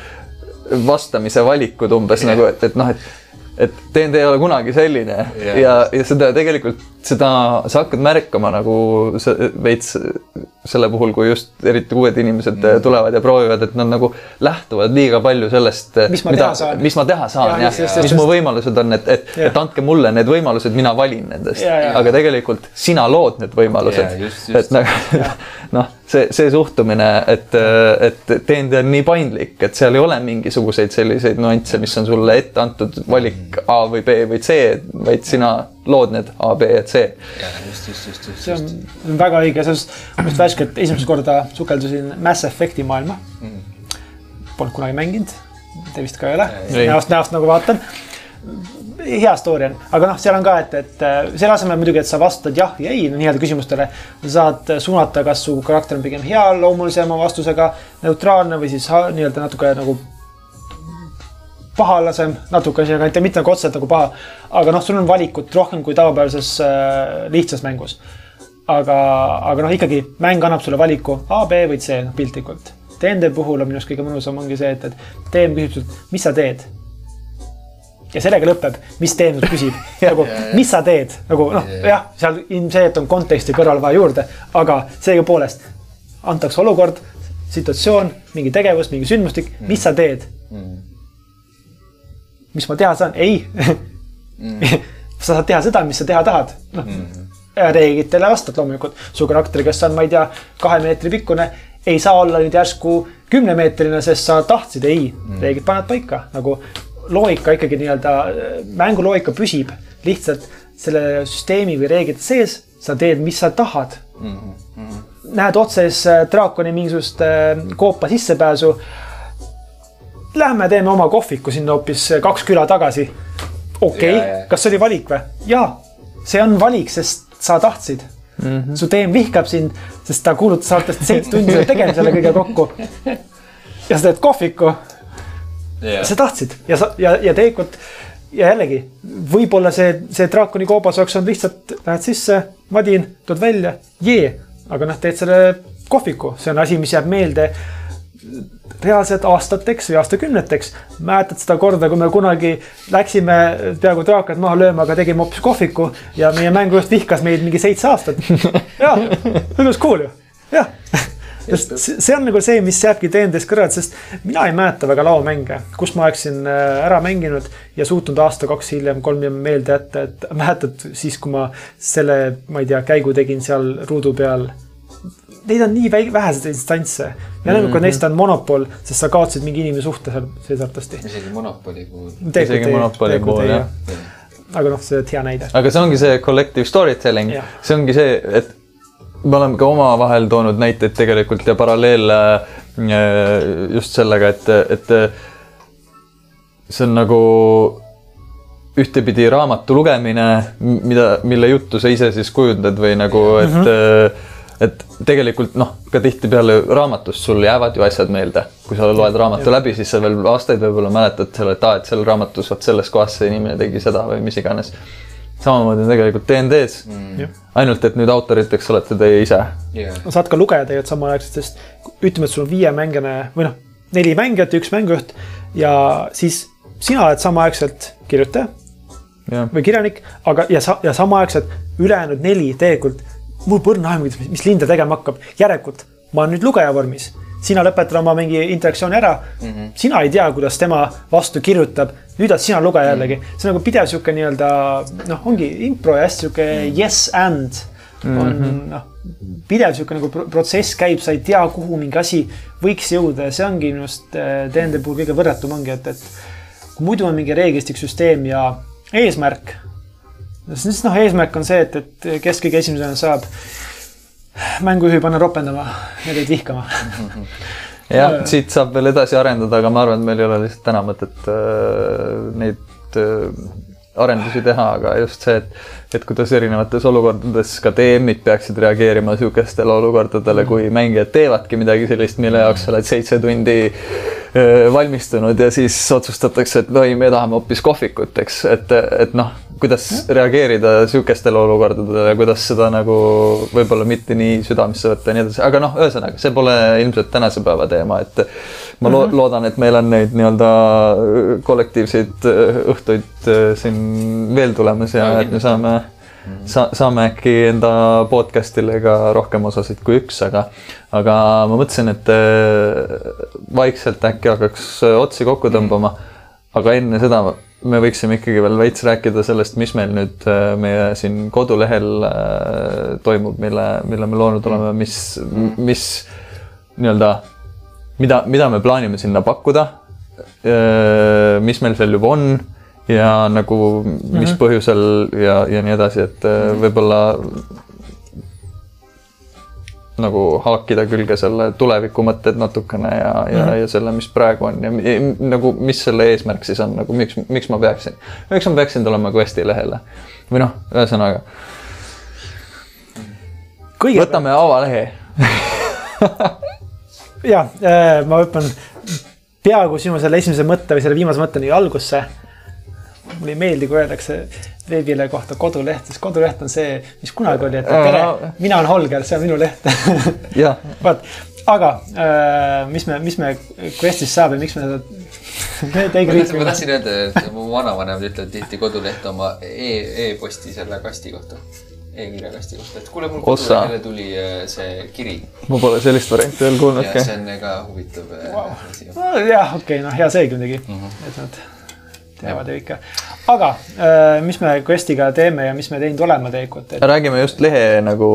[SPEAKER 2] vastamise valikud umbes yeah. nagu, et, et noh, et et DND ei ole kunagi selline yeah. ja, ja seda tegelikult, seda sa hakkad märkama nagu veits selle puhul, kui just eriti uued inimesed mm. tulevad ja proovivad, et nad nagu lähtuvad liiga palju sellest,
[SPEAKER 1] mis ma mida, teha saan,
[SPEAKER 2] mis ma teha saan ja, jah, mis mu võimalused on, et, et, et andke mulle need võimalused, mina valin nendest. aga tegelikult sina lood need võimalused. et nagu noh, see, see suhtumine, et, et DND on nii paindlik, et seal ei ole mingisuguseid selliseid nüansse, mis on sulle ette antud valik A või B või C, vaid sina lood need A, B ja C.
[SPEAKER 3] just, just, just, just.
[SPEAKER 1] see on, on väga õige, sest ma just värskelt esimest korda sukeldusin Mass Effect'i maailma. Mm.. Polnud kunagi mänginud, te vist ka ei ole, näost, näost nagu vaatan hea story on, aga noh, seal on ka, et, et äh, selle asemel muidugi, et sa vastad jah ja ei no, nii-öelda küsimustele. sa saad suunata, kas su karakter on pigem hea loomulisema vastusega, neutraalne või siis nii-öelda natuke nagu pahalasem natuke, mitte, mitte nagu otseselt nagu paha. aga noh, sul on valikut rohkem kui tavapärases äh, lihtsas mängus. aga, aga noh, ikkagi mäng annab sulle valiku A, B või C, noh piltlikult. DND puhul on minu arust kõige mõnusam ongi see, et, et DM küsib sult, mis sa teed ja sellega lõpeb, mis sult küsib. Nagu mis sa teed, nagu noh, jah, seal ilmselgelt on konteksti kõrval vaja juurde, aga sellegipoolest antakse olukord, situatsioon, mingi tegevus, mingi sündmustik, mis sa teed? Mm. Mis ma teha saan, ei. Mm. sa saad teha seda, mis sa teha tahad, noh mm. reeglitele vastad loomulikult, su karakter, kes on, ma ei tea, kahe meetri pikkune, ei saa olla nüüd järsku kümnemeetrine, sest sa tahtsid, ei. Mm., reeglid panevad paika. Nagu loogika ikkagi nii-öelda, mänguloogika püsib lihtsalt selle süsteemi või reeglite sees sa teed, mis sa tahad mm. -hmm. näed otses draakoni mingisugust koopa sissepääsu. Lähme teeme oma kohviku sinna hoopis kaks küla tagasi. okei okay., kas see oli valik või? jaa, see on valik, sest sa tahtsid mm. -hmm. su teem vihkab sind, sest ta kuulutas aastast seitse tundi selle tegemisele kõige kokku. ja sa teed kohviku yeah.. sa tahtsid. Ja sa ja, ja tegelikult ja jällegi võib-olla see, see draakoni koobas oleks olnud lihtsalt, lähed sisse, madin, tood välja, jee, aga noh, teed selle kohviku, see on asi, mis jääb meelde reaalselt aastateks või aastakümneteks. mäletad seda korda, kui me kunagi läksime peaaegu draakad maha lööma, aga tegime hoopis kohviku ja meie mängujuht vihkas meid mingi seitse aastat. jah, see was cool ju, jah sest see on nagu see, mis jääbki DND-st kõrvale, sest mina ei mäleta väga laomänge, kus ma oleksin äh, ära mänginud ja suutnud aasta-kaks hiljem, kolm hiljem meelde jätta, et mäletad siis, kui ma selle, ma ei tea, käigu tegin seal ruudu peal neid on nii väheseid instantse ja mm -hmm. neist on monopol, sest sa kaotasid mingi inimsuhte seal seesartasti.
[SPEAKER 3] isegi monopoli puhul.
[SPEAKER 2] isegi monopoli puhul jah ja.
[SPEAKER 1] aga noh, see on hea näide.
[SPEAKER 2] aga see ongi see collective storytelling, see ongi see, et me oleme ka omavahel toonud näiteid tegelikult ja paralleele äh, just sellega, et, et see on nagu ühtepidi raamatu lugemine, mida, mille juttu sa ise siis kujundad või nagu, et mm, -hmm. et tegelikult noh, ka tihtipeale raamatust sul jäävad ju asjad meelde. kui sa loed raamatu läbi, siis sa veel aastaid võib-olla mäletad selle, et aa, et seal raamatus vot selles kohas see inimene tegi seda või mis iganes samamoodi on tegelikult DND-s mm.. ainult, et nüüd autoriteks olete teie ise.
[SPEAKER 1] Yeah.. saad ka lugeda tegelikult samaaegselt, sest ütleme, et sul on viiemängine või noh, neli mängijat ja üks mängujuht ja siis sina oled samaaegselt kirjutaja yeah. või kirjanik, aga ja sa ja samaaegselt ülejäänud neli tegelikult mul põrna aimu, mis Linda tegema hakkab, järelikult ma olen nüüd lugeja vormis sina lõpetad oma mingi interaktsiooni ära mm. -hmm. sina ei tea, kuidas tema vastu kirjutab. nüüd oled sina lugeja jällegi mm, -hmm. see on nagu pidev sihuke nii-öelda noh, ongi impro ja hästi sihuke mm -hmm. yes and on mm -hmm. noh, pidev sihuke nagu protsess käib, sa ei tea, kuhu mingi asi võiks jõuda ja see ongi minu arust DND äh, puhul kõige võrratum ongi, et, et kui muidu on mingi reeglistik, süsteem ja eesmärk. siis noh, eesmärk on see, et, et kes kõige esimesena saab mängujuhi panna ropendama ja teid vihkama.
[SPEAKER 2] Jah, siit saab veel edasi arendada, aga ma arvan, et meil ei ole lihtsalt täna mõtet äh, neid äh, arendusi teha, aga just see, et, et kuidas erinevates olukordades ka DM-id peaksid reageerima niisugustele olukordadele, kui mängijad teevadki midagi sellist, mille jaoks sa oled seitse tundi äh, valmistunud ja siis otsustatakse, et no ei, me tahame hoopis kohvikut, eks, et, et noh kuidas ja. reageerida sihukestele olukordadele, kuidas seda nagu võib-olla mitte nii südamesse võtta ja nii edasi, aga noh, ühesõnaga, see pole ilmselt tänase päeva teema, et ma lo mm -hmm. loodan, et meil on neid nii-öelda kollektiivseid õhtuid äh, siin veel tulemas ja no, et me saame. Sa-, saame äkki enda podcast'ile ka rohkem osasid kui üks, aga, aga ma mõtlesin, et äh, vaikselt äkki hakkaks otsi kokku tõmbama. aga enne seda me võiksime ikkagi veel veits rääkida sellest, mis meil nüüd äh, meie siin kodulehel äh, toimub, mille, mille me loonud oleme, mis, mis nii-öelda, mida, mida me plaanime sinna pakkuda. Äh, mis meil seal juba on ja nagu mis mm -hmm. põhjusel ja, ja nii edasi, et võib-olla nagu haakida külge selle tuleviku mõtted natukene ja, ja mm, -hmm. ja selle, mis praegu on ja nagu, mis selle eesmärk siis on nagu, miks, miks ma peaksin, miks ma peaksin tulema Questi lehele või noh, ühesõnaga. võtame avalehe
[SPEAKER 1] ja äh, ma hüppan peaaegu sinu selle esimese mõtte või selle viimase mõtteni algusse. Mulle ei meeldi, kui öeldakse veebilehe kohta koduleht, sest koduleht on see, mis kunagi oli, et tere, mina olen Holger, see on minu leht vot, aga äh, mis me, mis me Questis saab ja miks me seda
[SPEAKER 3] ma tahtsin öelda, et mu vanavanemad ütlevad tihti koduleht oma e, e-posti selle kasti kohta e-kirjakasti kohta, et kuule, mul kodulehele tuli äh, see kiri.
[SPEAKER 2] ma pole sellist varianti veel kuulnud.
[SPEAKER 3] see on ka huvitav wow.
[SPEAKER 1] Äh, jah, okei okay,, noh, hea seegi muidugi mm, -hmm. et nad teavad ju ikka. aga äh, mis me Questiga teeme ja mis me teinud oleme tegelikult
[SPEAKER 2] et...? räägime just lehe nagu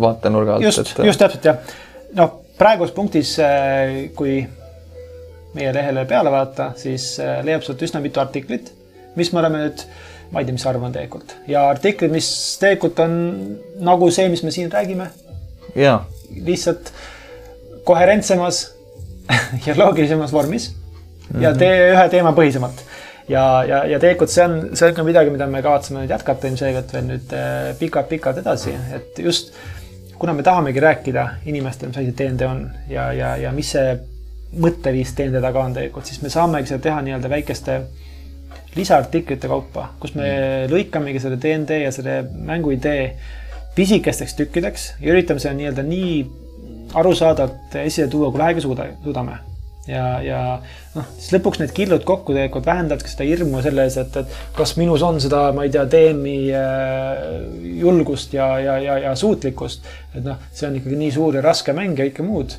[SPEAKER 2] vaatenurga alt.
[SPEAKER 1] just et..., just täpselt jah. noh, praeguses punktis, äh, kui meie lehele peale vaadata, siis äh, leiab sealt üsna mitu artiklit, mis me oleme nüüd ma ei tea, mis sa arvad tegelikult ja artiklid, mis tegelikult on nagu see, mis me siin räägime. lihtsalt koherentsemas ja loogilisemas vormis mm -hmm. ja mhm. tee ühe teema põhisemalt ja, ja, ja tegelikult see on, see on ka midagi, mida me kavatseme nüüd jätkata ilmselgelt veel nüüd pikalt-pikalt edasi, et just kuna me tahamegi rääkida inimestele, mis asi DND on ja, ja, ja mis see mõtteviis DND taga on tegelikult, siis me saamegi seda teha nii-öelda väikeste lisaartiklite kaupa, kus me mm. lõikamegi selle DND ja selle mängu idee pisikesteks tükkideks ja üritame seda nii-öelda nii arusaadavalt esile tuua, kui vähegi suuda, suudame ja, ja noh, siis lõpuks need killud kokku tegelikult vähendavadki seda hirmu selle ees, et, et kas minus on seda, ma ei tea, DM-i äh, julgust ja, ja, ja, ja suutlikkust. et noh, see on ikkagi nii suur ja raske mäng ja kõike muud.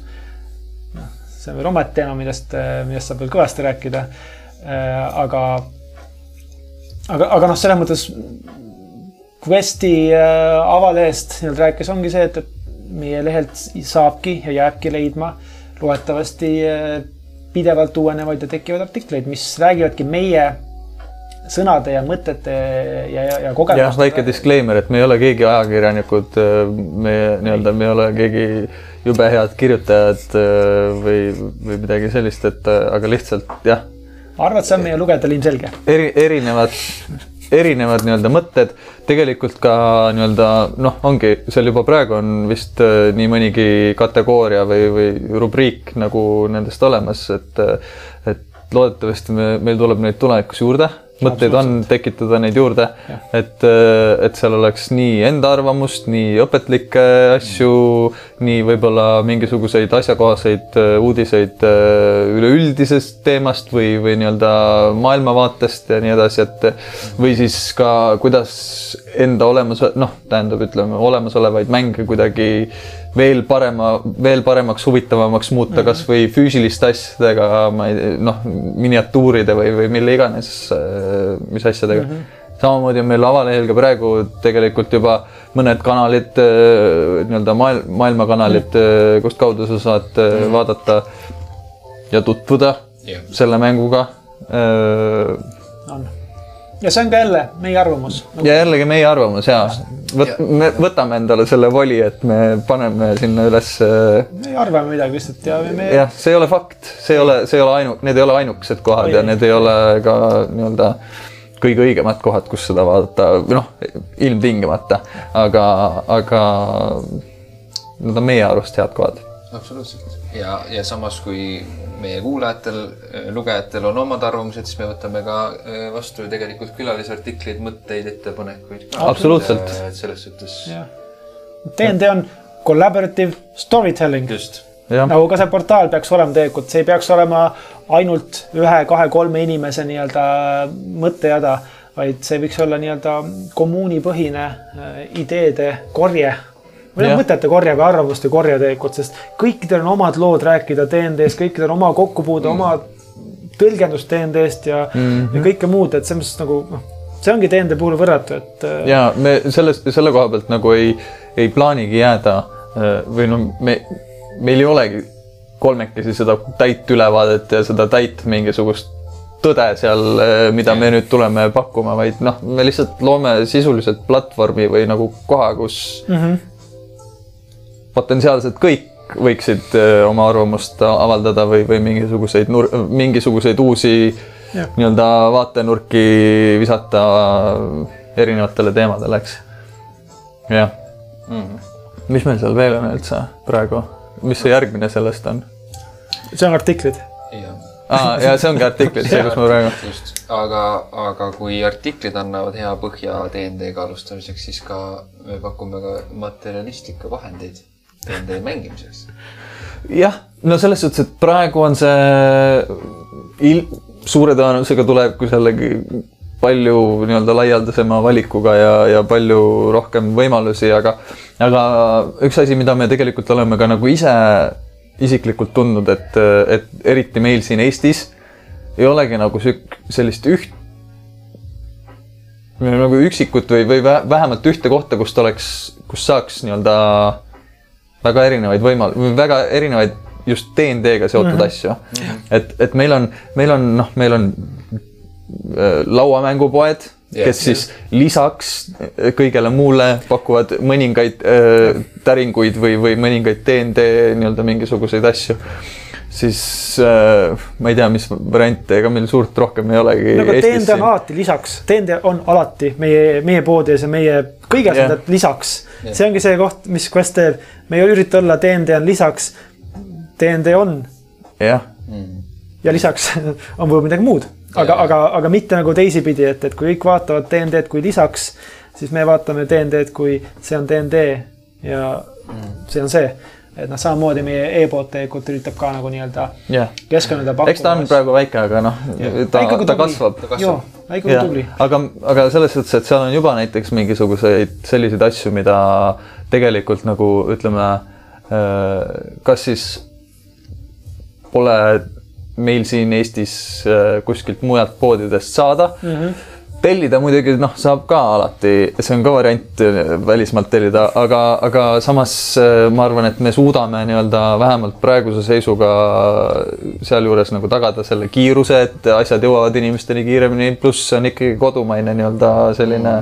[SPEAKER 1] noh, see on veel omaette teema, millest, äh, millest saab veel kõvasti rääkida äh,. aga, aga, aga noh, selles mõttes Questi avalehest nii-öelda rääkis, ongi see, et, et meie lehelt saabki ja jääbki leidma loodetavasti äh, pidevalt uuenevaid ja tekkivaid artikleid, mis räägivadki meie sõnade ja mõtete ja, ja, ja kogemustega.
[SPEAKER 2] jah, väike disclaimer, et me ei ole keegi ajakirjanikud, me nii-öelda, me ei ole keegi jube head kirjutajad äh, või, või midagi sellist, et äh, aga lihtsalt jah.
[SPEAKER 1] ma arvan, et see on meie lugejatele ilmselge.
[SPEAKER 2] eri, erinevad erinevad nii-öelda mõtted, tegelikult ka nii-öelda noh, ongi seal juba praegu on vist äh, nii mõnigi kategooria või, või rubriik nagu nendest olemas, et et loodetavasti me, meil tuleb neid tulevikus juurde mõtteid on tekitada neid juurde, et, äh, et seal oleks nii enda arvamust, nii õpetlikke asju, nii võib-olla mingisuguseid asjakohaseid äh, uudiseid äh, üleüldisest teemast või, või nii-öelda maailmavaatest ja nii edasi, et või siis ka kuidas enda olemas, noh, tähendab, ütleme olemasolevaid mänge kuidagi veel parema, veel paremaks, huvitavamaks muuta mm -hmm. kasvõi füüsiliste asjadega, ma ei, noh, miniatuuride või, või mille iganes, äh, mis asjadega mm. -hmm samamoodi on meil avalehel ka praegu tegelikult juba mõned kanalid, äh, nii-öelda maailm, maailmakanalid mm, -hmm. kust kaudu sa saad mm -hmm. vaadata ja tutvuda yeah. selle mänguga.
[SPEAKER 1] on ja see on ka jälle meie arvamus
[SPEAKER 2] nagu.... ja jällegi meie arvamus ja võt-, me võtame endale selle voli, et me paneme sinna üles.
[SPEAKER 1] me arvame midagi lihtsalt ja me.
[SPEAKER 2] jah, see ei ole fakt, see ei ole, see ei ole ainu-, need ei ole ainukesed kohad Oi, ja need ei ole ka nii-öelda kõige õigemad kohad, kus seda vaadata, või noh, ilmtingimata, aga, aga need on meie arust head kohad.
[SPEAKER 3] absoluutselt ja, ja samas, kui meie kuulajatel, lugejatel on omad arvamused, siis me võtame ka äh, vastu ju tegelikult külalisartikleid, mõtteid, ettepanekuid.
[SPEAKER 2] absoluutselt.
[SPEAKER 3] et selles suhtes.
[SPEAKER 1] DND on collaborative storytelling.
[SPEAKER 3] just.
[SPEAKER 1] nagu ka see portaal peaks olema tegelikult, see ei peaks olema ainult ühe-kahe-kolme inimese nii-öelda mõttejada, vaid see võiks olla nii-öelda kommuunipõhine äh, ideede korje või noh, mõtete korje või arvamuste korje tegelikult, sest kõikidel on omad lood rääkida DND-st, kõikidel on oma kokkupuude mm., oma tõlgendus DND-st ja mm, -hmm. ja kõike muud, et selles mõttes nagu noh, see ongi DND puhul võrratu, et.
[SPEAKER 2] Äh, ja me sellest, selle koha pealt nagu ei, ei plaanigi jääda äh, või noh, me, meil ei olegi kolmekesi seda täit ülevaadet ja seda täit mingisugust tõde seal, äh, mida me nüüd tuleme pakkuma, vaid noh, me lihtsalt loome sisuliselt platvormi või nagu koha, kus mm -hmm potentsiaalselt kõik võiksid äh, oma arvamust avaldada või, või mingisuguseid nur-, mingisuguseid uusi nii-öelda vaatenurki visata erinevatele teemadele, eks. jah mm.. mis meil seal veel on üldse praegu, mis see järgmine sellest on?
[SPEAKER 1] see on artiklid.
[SPEAKER 2] aa, ja see ongi artiklid, see, kus ma praegu.
[SPEAKER 3] just, aga, aga kui artiklid annavad hea põhja DND-ga alustamiseks, siis ka me pakume ka materjalistlikke vahendeid nende mängimiseks.
[SPEAKER 2] jah, no selles suhtes, et praegu on see il-, suure tõenäosusega tulevikus jällegi palju nii-öelda laialdasema valikuga ja, ja palju rohkem võimalusi, aga, aga üks asi, mida me tegelikult oleme ka nagu ise isiklikult tundnud, et, et eriti meil siin Eestis ei olegi nagu sük-, sellist üht, nagu üksikut või, või vähemalt ühte kohta, kust oleks, kus saaks nii-öelda väga erinevaid võimal-, väga erinevaid just DND-ga seotud mm -hmm. asju. et, et meil on, meil on noh, meil on äh, lauamängupoed, yeah, kes siis yeah. lisaks kõigele muule pakuvad mõningaid äh, täringuid või, või mõningaid DND nii-öelda mingisuguseid asju siis äh, ma ei tea, mis variante, ega meil suurt rohkem ei olegi.
[SPEAKER 1] no aga DND on alati lisaks, DND on alati meie, meie poodides ja meie kõiges yeah. on lisaks yeah.. see ongi see koht, mis Quest teeb, me ei ürita olla DND on lisaks. DND on.
[SPEAKER 2] jah
[SPEAKER 1] mm.. ja lisaks on võib-olla midagi muud, aga yeah., aga, aga mitte nagu teisipidi, et, et kui kõik vaatavad DND-d kui lisaks, siis me vaatame DND-d kui see on DND ja mm. see on see et noh, samamoodi meie e-pood tegelikult üritab ka nagu nii-öelda
[SPEAKER 2] yeah.
[SPEAKER 1] keskkonda pakkuda.
[SPEAKER 2] eks ta on praegu väike, aga noh yeah., ta, ta kasvab.
[SPEAKER 1] tubli.
[SPEAKER 2] aga, aga selles suhtes, et seal on juba näiteks mingisuguseid selliseid asju, mida tegelikult nagu ütleme, äh, kas siis pole meil siin Eestis äh, kuskilt mujalt poodidest saada mm. -hmm tellida muidugi noh, saab ka alati, see on ka variant äh, välismaalt tellida, aga, aga samas äh, ma arvan, et me suudame nii-öelda vähemalt praeguse seisuga sealjuures nagu tagada selle kiiruse, et asjad jõuavad inimesteni kiiremini, pluss see on ikkagi kodumaine nii-öelda selline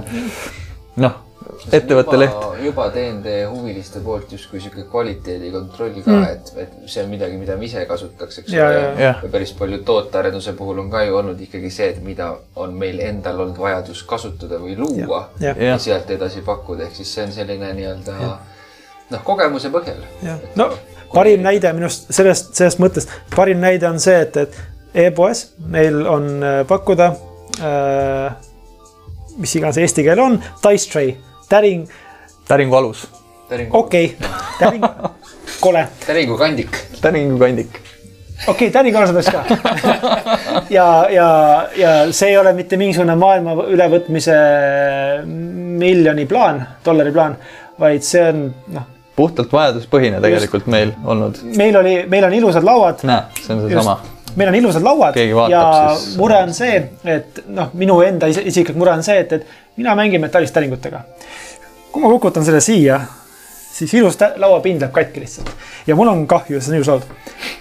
[SPEAKER 2] noh ettevõtte leht.
[SPEAKER 3] juba DND huviliste poolt justkui sihuke kvaliteedikontroll ka mm., et, et see on midagi, mida me ise kasutaks, eks ole. Ja, ja päris palju tootearenduse puhul on ka ju olnud ikkagi see, et mida on meil endal olnud vajadus kasutada või luua ja, ja. ja sealt edasi pakkuda, ehk siis see on selline nii-öelda noh, kogemuse põhjal.
[SPEAKER 1] no parim näide minu arust sellest, sellest mõttest, parim näide on see, et, et e-poes meil on äh, pakkuda äh, mis iganes eesti keel on, Dice Tray täring.
[SPEAKER 2] täringu alus.
[SPEAKER 1] okei täring, kole.
[SPEAKER 3] täringu kandik.
[SPEAKER 2] täringu kandik
[SPEAKER 1] okei okay,, täringu alus oleks ka ja, ja, ja see ei ole mitte mingisugune maailma ülevõtmise miljoni plaan, dollari plaan, vaid see on noh.
[SPEAKER 2] puhtalt vajaduspõhine tegelikult just, meil olnud.
[SPEAKER 1] meil oli, meil on ilusad lauad.
[SPEAKER 2] näe, see on seesama
[SPEAKER 1] meil on ilusad lauad ja siis... mure on see, et noh, minu enda isiklik mure on see, et, et mina mängin metallist täringutega. Kui ma kukutan selle siia, siis ilus lauapind läheb katki lihtsalt ja mul on kahju, see on ilus laud.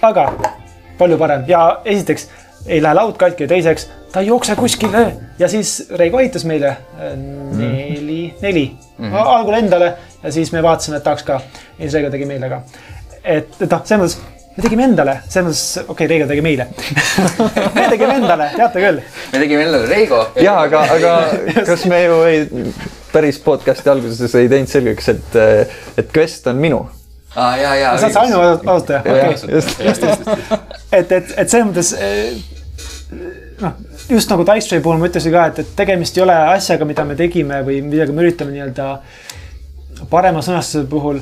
[SPEAKER 1] aga palju parem ja esiteks ei lähe laud katki ja teiseks ta ei jookse kuskile ja siis Reigo aitas meile äh, neli neli mm -hmm. algul endale ja siis me vaatasime, et tahaks ka ja siis Reigo tegi meile ka. et, et noh, selles mõttes me tegime endale, selles mõttes, okei okay,, Reigo tegi meile me tegime endale, teate küll.
[SPEAKER 3] me tegime endale, Reigo.
[SPEAKER 2] ja aga, aga kas me ju ei, päris podcast'i alguses ei teinud selgeks, et, et Quest on minu
[SPEAKER 3] aa ah,, ja, ja.
[SPEAKER 1] sa oled see ainu asutaja, okei. just, just, just. et, et, et selles mõttes eh, noh, just nagu Dice puhul ma ütlesin ka, et, et tegemist ei ole asjaga, mida me tegime või millega me üritame nii-öelda parema sõnastuse puhul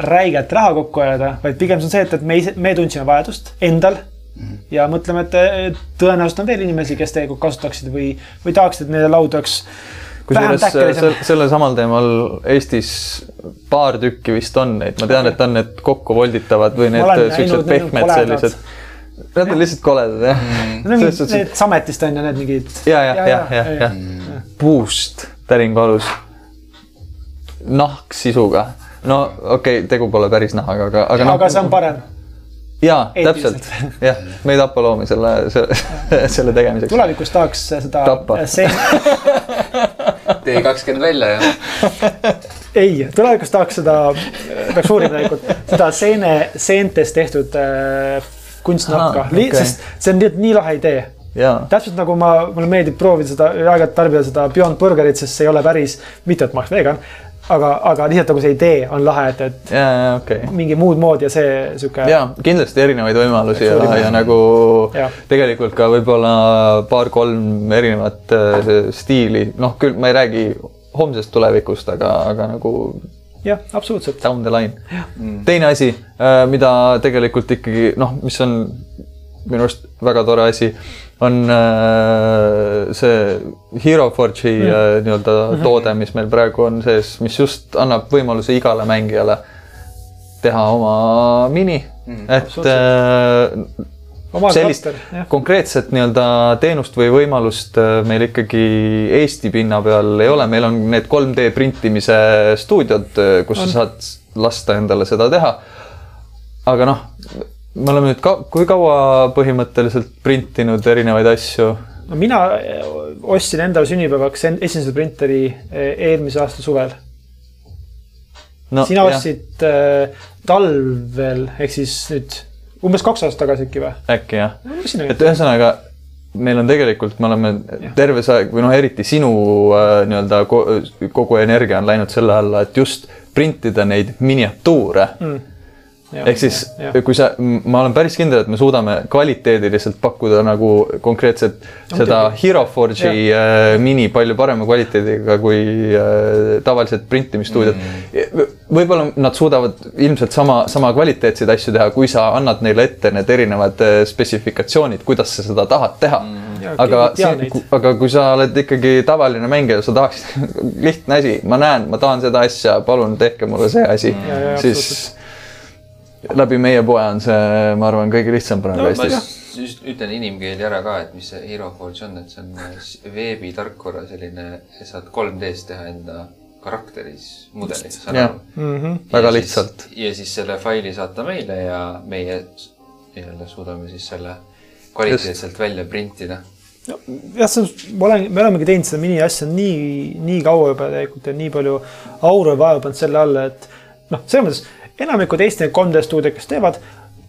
[SPEAKER 1] räigelt raha kokku ajada, vaid pigem see on see, et, et me ise, me tundsime vajadust endal mm. -hmm. ja mõtleme, et tõenäoliselt on veel inimesi, kes tegelikult kasutaksid või, või tahaksid, et neile laud oleks
[SPEAKER 2] kusjuures sel, sellel samal teemal Eestis paar tükki vist on neid, ma tean, et on need kokku volditavad või need siuksed pehmed sellised. Nad on lihtsalt koledad jah
[SPEAKER 1] mm.. Need, need sametist on ju need mingid.
[SPEAKER 2] ja, ja, ja, ja, ja, puust täringu alus. nahk sisuga no okei okay,, tegu pole päris nahaga, aga,
[SPEAKER 1] aga aga see on parem.
[SPEAKER 2] jaa, täpselt, jah, me ei tapa loomi selle, selle, selle tegemiseks.
[SPEAKER 1] tulevikus tahaks seda.
[SPEAKER 2] tappa.
[SPEAKER 3] tee kakskümmend välja, jah.
[SPEAKER 1] ei, tulevikus tahaks seda, peaks uurima tegelikult, seda seene, seentest tehtud äh, kunstnahka, okay. sest see on nii, nii lahe idee
[SPEAKER 2] Jaa.
[SPEAKER 1] täpselt nagu ma, mulle meeldib proovida seda, aeg-ajalt tarbida seda Beyond Burgerit, sest see ei ole päris, mitte et ma oleks vegan, aga, aga lihtsalt nagu see idee on lahe, et, et
[SPEAKER 2] ja, ja, okay.
[SPEAKER 1] mingi muud moodi ja see sihuke.
[SPEAKER 2] ja kindlasti erinevaid võimalusi ja, ja nagu ja. tegelikult ka võib-olla paar-kolm erinevat äh, stiili, noh küll ma ei räägi homsest tulevikust, aga, aga nagu.
[SPEAKER 1] jah, absoluutselt.
[SPEAKER 2] Down the line. Mm. teine asi, äh, mida tegelikult ikkagi noh, mis on minu arust väga tore asi on äh, see Hero Forge'i mm. äh, nii-öelda -hmm. toode, mis meil praegu on sees, mis just annab võimaluse igale mängijale teha oma mini mm,, et äh,
[SPEAKER 1] Oma
[SPEAKER 2] sellist klaster, konkreetset nii-öelda teenust või võimalust meil ikkagi Eesti pinna peal ei ole, meil on need 3D printimise stuudiod, kus on. sa saad lasta endale seda teha. aga noh me oleme nüüd ka, kui kaua põhimõtteliselt printinud erinevaid asju?
[SPEAKER 1] no mina ostsin endale sünnipäevaks esimese printeri eelmise aasta suvel no,. sina ostsid äh, talvel ehk siis nüüd umbes kaks aastat tagasi äkki või?
[SPEAKER 2] äkki jah no,. et ühesõnaga meil on tegelikult, me oleme ja. terve see aeg või noh, eriti sinu äh, nii-öelda kogu energia on läinud selle alla, et just printida neid miniatuure mm ehk siis, kui sa, ma olen päris kindel, et me suudame kvaliteediliselt pakkuda nagu konkreetselt seda Hero Forge'i äh, mini palju parema kvaliteediga kui äh, tavalised printimisstuudiod mm.. võib-olla nad suudavad ilmselt sama, sama kvaliteetseid asju teha, kui sa annad neile ette need erinevad äh, spetsifikatsioonid, kuidas sa seda tahad teha. Mm Ja, aga, aga kui sa oled ikkagi tavaline mängija, sa tahaksid lihtne asi, ma näen, ma tahan seda asja, palun tehke mulle see asi. Mm., siis läbi meie poe on see, ma arvan, kõige lihtsam praegu no, Eestis.
[SPEAKER 3] just ütlen inimkeeli ära ka, et mis see Hero Forge on, et see on veebitarkvara selline, saad 3D-s teha enda karakteris mudeli, saan aru
[SPEAKER 2] mm. -hmm. väga lihtsalt.
[SPEAKER 3] ja siis selle faili saata meile ja meie nii-öelda suudame siis selle kvaliteetselt Just. välja printida
[SPEAKER 1] jah, see on, ma olen, me olemegi teinud seda mini asja nii, nii kaua juba tegelikult ja nii palju auru ja vaeva pannud selle alla, et noh, selles mõttes enamikud Eesti 3D stuudiod, kes teevad,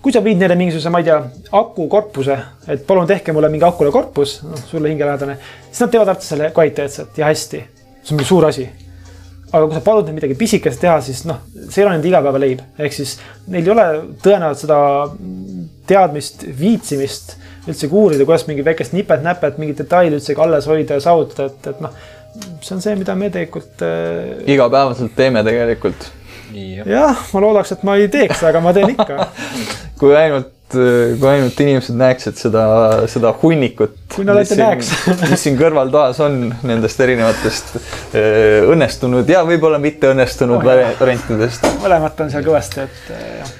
[SPEAKER 1] kui sa viid neile mingisuguse, ma ei tea, akukorpuse, et palun tehke mulle mingi akule korpus, noh, sulle hingelähedane, siis nad teevad alati selle kvaliteetselt ja hästi. see on mingi suur asi. aga kui sa palud neil midagi pisikest teha, siis noh, see ei ole nende igapäevaleib, ehk siis neil ei ole tõenäoliselt seda teadmist, viitsimist üldsegi uurida, kuidas mingi väikest nipet-näpet, mingit detaili üldsegi alles hoida ja saavutada, et, et noh, see on see, mida me tegelikult äh....
[SPEAKER 2] igapäevaselt teeme tegelikult
[SPEAKER 1] jah, ma loodaks, et ma ei teeks, aga ma teen ikka
[SPEAKER 2] kui ainult, kui ainult inimesed näeksid seda, seda hunnikut.
[SPEAKER 1] kui nad ainult näeks
[SPEAKER 2] mis siin kõrvaltoas on nendest erinevatest äh, õnnestunud ja võib-olla mitte õnnestunud oh, variantidest.
[SPEAKER 1] mõlemat on seal kõvasti, et äh, jah.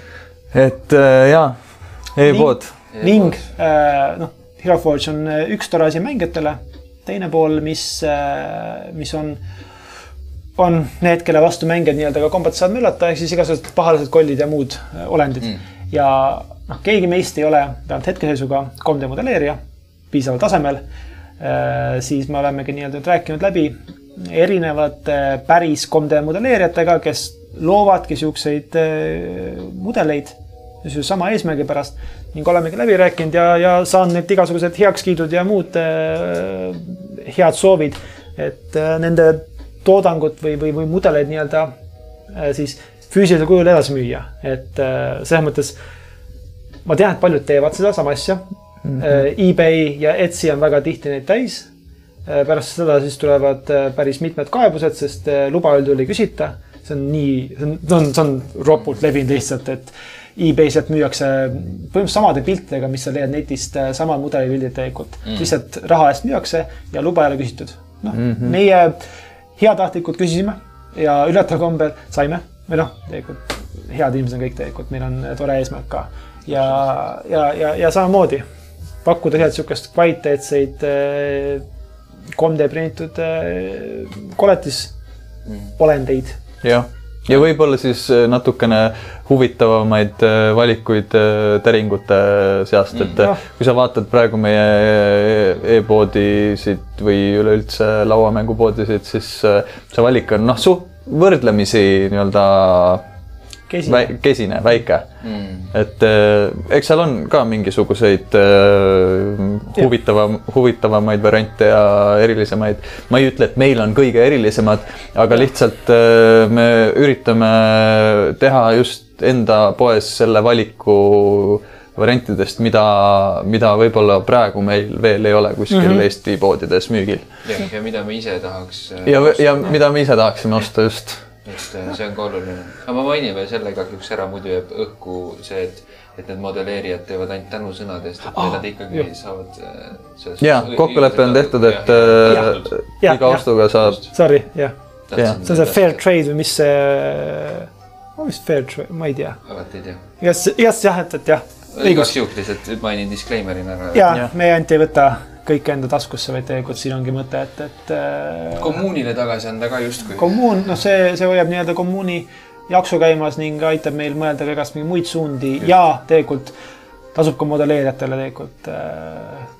[SPEAKER 2] et jaa, e-pood.
[SPEAKER 1] ning noh, Hero Forge on üks tore asi mängijatele, teine pool, mis, mis on on need, kelle vastu mängijad nii-öelda ka kombat saavad möllata, ehk siis igasugused pahalased kollid ja muud äh, olendid mm.. ja noh, keegi meist ei ole vähemalt hetkeseisuga 3D modelleerija piisaval tasemel. Äh, siis me olemegi nii-öelda nüüd rääkinud läbi erinevate päris 3D modelleerijatega, kes loovadki siukseid äh, mudeleid sama eesmärgi pärast ning olemegi läbi rääkinud ja, ja saanud neilt igasugused heakskiidud ja muud äh, head soovid, et äh, nende toodangut või, või, või mudeleid nii-öelda äh, siis füüsilisel kujul edasi müüa, et äh, selles mõttes ma tean, et paljud teevad sedasama asja mm. -hmm. eBay ja Etsy on väga tihti neid täis. pärast seda siis tulevad päris mitmed kaebused, sest luba üldjuhul ei küsita. see on nii, see on, see on ropult levinud lihtsalt, et e-Bay's sealt müüakse põhimõtteliselt samade piltidega, mis sa leiad netist, sama mudelipildid tegelikult mm. lihtsalt raha eest müüakse ja luba ei ole küsitud. noh mm -hmm., meie heatahtlikult küsisime ja üllataval kombel saime või noh, tegelikult head inimesed on kõik tegelikult, meil on tore eesmärk ka ja, ja, ja, ja samamoodi pakkuda head sihukest kvaliteetseid 3D eh, prinditud eh, koletis mm. olendeid.
[SPEAKER 2] jah ja võib-olla siis äh, natukene huvitavamaid äh, valikuid äh, täringute seast, et mm. kui sa vaatad praegu meie e-poodisid või üleüldse lauamängupoodisid, siis see valik on noh, võrdlemisi nii-öelda
[SPEAKER 1] kesine, Väi,
[SPEAKER 2] kesine, väike mm.. et äh, eks seal on ka mingisuguseid äh, huvitava, huvitavamaid variante ja erilisemaid. ma ei ütle, et meil on kõige erilisemad, aga lihtsalt äh, me üritame teha just enda poes selle valiku variantidest, mida, mida võib-olla praegu meil veel ei ole kuskil mm -hmm. Eesti poodides müügil.
[SPEAKER 3] ja mida me ise tahaks.
[SPEAKER 2] ja, ja mida me ise tahaksime osta just
[SPEAKER 3] et äh, see on ka oluline. aga ma mainin veel selle kahjuks ära, muidu jääb õhku see, et, et need modelleerijad teevad ainult tänusõnadest, et oh, nad ikkagi jah. saavad
[SPEAKER 2] äh,. ja, kokkulepe on tehtud, et äh, iga ostuga saab.
[SPEAKER 1] Sorry, jah. see on see fair trade või mis see, mis fair trade, ma ei tea.
[SPEAKER 3] alati ei tea.
[SPEAKER 1] igas, igas jah, et, et jah.
[SPEAKER 3] Igaks juhuks lihtsalt mainin disclaimer'ina ära.
[SPEAKER 1] ja, ja., me ainult ei võta kõike enda taskusse, vaid tegelikult siin ongi mõte, et, et.
[SPEAKER 3] Äh, kommuunile tagasi anda ka justkui.
[SPEAKER 1] kommuun, noh, see, see hoiab nii-öelda kommuuni jaksu käimas ning aitab meil mõelda ka igast mingeid muid suundi Just. ja tegelikult tasub ka modelleerijatele tegelikult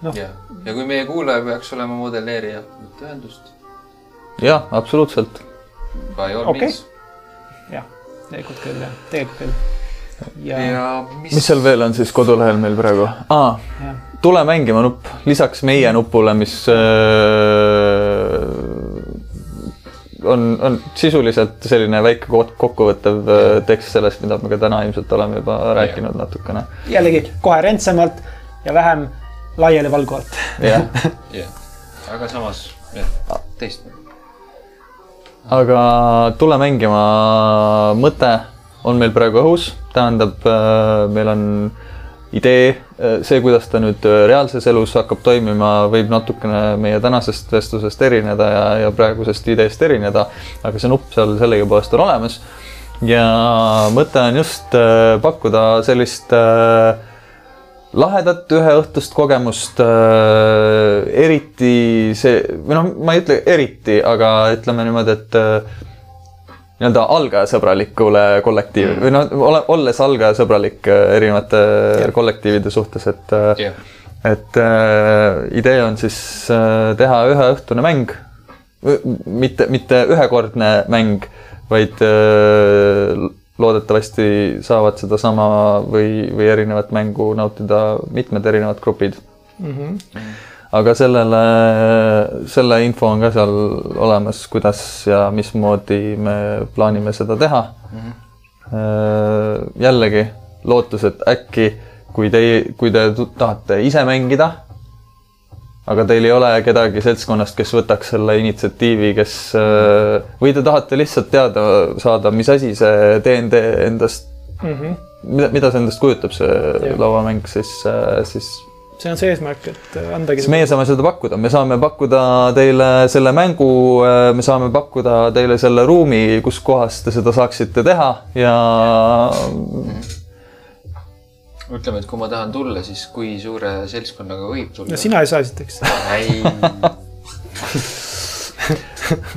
[SPEAKER 1] noh.
[SPEAKER 3] ja, ja kui meie kuulaja peaks olema modelleerija, võtta ühendust.
[SPEAKER 2] jah, absoluutselt.
[SPEAKER 3] By all okay. means.
[SPEAKER 1] jah, tegelikult küll jah, tegelikult küll.
[SPEAKER 3] Ja, ja
[SPEAKER 2] mis... mis seal veel on siis kodulehel meil praegu ah,? tule mängima nupp, lisaks meie nupule, mis äh, on, on sisuliselt selline väike kokkuvõttev äh, tekst sellest, mida me ka täna ilmselt oleme juba rääkinud ja. natukene.
[SPEAKER 1] jällegi koherentsemalt ja vähem laialivalguvalt.
[SPEAKER 2] jah
[SPEAKER 3] jah, aga samas jah, teistmoodi.
[SPEAKER 2] aga tule mängima mõte on meil praegu õhus, tähendab, äh, meil on idee, see, kuidas ta nüüd reaalses elus hakkab toimima, võib natukene meie tänasest vestlusest erineda ja, ja praegusest ideest erineda, aga see nupp seal sellegipoolest on olemas. ja mõte on just äh, pakkuda sellist äh, lahedat üheõhtust kogemust äh,, eriti see, või noh, ma ei ütle eriti, aga ütleme niimoodi, et äh, nii-öelda algajasõbralikule kollektiivile mm. või noh, ole, olles algajasõbralik äh, erinevate yeah. kollektiivide suhtes, et yeah., äh, et äh, idee on siis äh, teha üheõhtune mäng. mitte, mitte ühekordne mäng, vaid äh, loodetavasti saavad sedasama või, või erinevat mängu nautida mitmed erinevad grupid mm. -hmm aga sellele, selle info on ka seal olemas, kuidas ja mismoodi me plaanime seda teha mm. -hmm. jällegi lootus, et äkki kui teie, kui te tahate ise mängida, aga teil ei ole kedagi seltskonnast, kes võtaks selle initsiatiivi, kes või te tahate lihtsalt teada saada, mis asi see DND endast mm, -hmm. mida, mida see endast kujutab, see lauamäng, siis, siis
[SPEAKER 1] see on see eesmärk, et äh, andagi.
[SPEAKER 2] siis meie saame seda pakkuda, me saame pakkuda teile selle mängu, äh, me saame pakkuda teile selle ruumi, kus kohas te seda saaksite teha ja.
[SPEAKER 3] ütleme, et kui ma tahan tulla, siis kui suure seltskonnaga võib tulla?
[SPEAKER 1] no sina ei saa esiteks.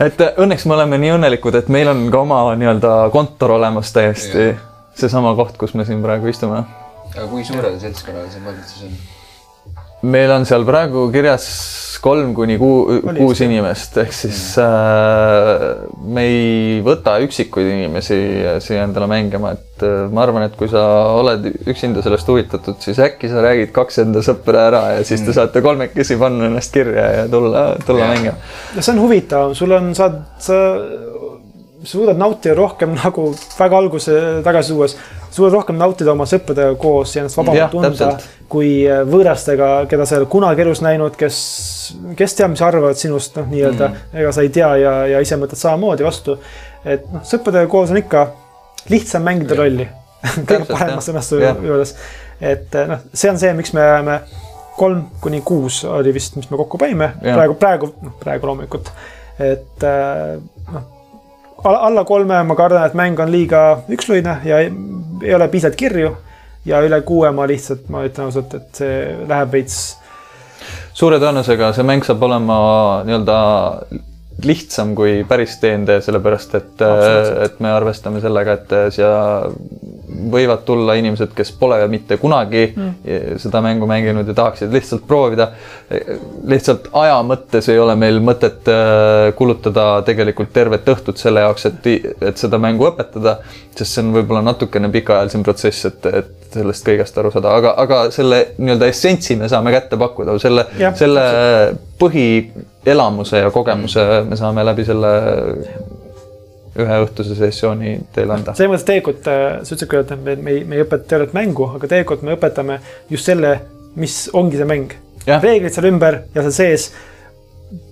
[SPEAKER 2] et õnneks me oleme nii õnnelikud, et meil on ka oma nii-öelda kontor olemas täiesti. seesama koht, kus me siin praegu istume.
[SPEAKER 3] aga kui suurele seltskonnale see mõeldud siis on?
[SPEAKER 2] Meil on seal praegu kirjas kolm kuni kuu, kuus inimest, ehk siis äh, me ei võta üksikuid inimesi siia endale mängima, et äh, ma arvan, et kui sa oled üksinda sellest huvitatud, siis äkki sa räägid kaks enda sõpra ära ja siis te mm. saate kolmekesi panna ennast kirja ja tulla, tulla mängima.
[SPEAKER 1] no see on huvitav, sul on, saad, sa suudad nautida rohkem nagu väga alguse tagasi tuues, suudad rohkem nautida oma sõpradega koos ja ennast vabamalt tunda kui äh, võõrastega, keda sa ei ole kunagi elus näinud, kes, kes teab, mis arvavad sinust, noh, nii-öelda mm. -hmm. ega sa ei tea ja, ja ise mõtled samamoodi vastu. et noh, sõpradega koos on ikka lihtsam mängida rolli kõige parema sõnastuse juures. et äh, noh, see on see, miks me jääme kolm kuni kuus oli vist, mis me kokku panime, praegu, praegu, noh, praegu loomulikult, et äh, noh alla kolme ma kardan, et mäng on liiga üksluine ja ei, ei ole piisavalt kirju. ja üle kuue ma lihtsalt, ma ütlen ausalt, et see läheb veits.
[SPEAKER 2] suure tõenäosusega see mäng saab olema nii-öelda lihtsam kui päris DND, sellepärast et, et me arvestame sellega, et siia võivad tulla inimesed, kes pole mitte kunagi mm. seda mängu mänginud ja tahaksid lihtsalt proovida. lihtsalt aja mõttes ei ole meil mõtet äh, kulutada tegelikult tervet õhtut selle jaoks, et, et seda mängu õpetada, sest see on võib-olla natukene pikaajalisem protsess, et, et sellest kõigest aru saada, aga, aga selle nii-öelda essentsi me saame kätte pakkuda, selle, selle põhielamuse ja kogemuse me saame läbi selle üheõhtuse sessiooni teile anda.
[SPEAKER 1] selles mõttes tegelikult äh, sa ütlesid küll, et me, me ei, me ei õpeta tervet mängu, aga tegelikult me õpetame just selle, mis ongi see mäng. reeglid seal ümber ja seal sees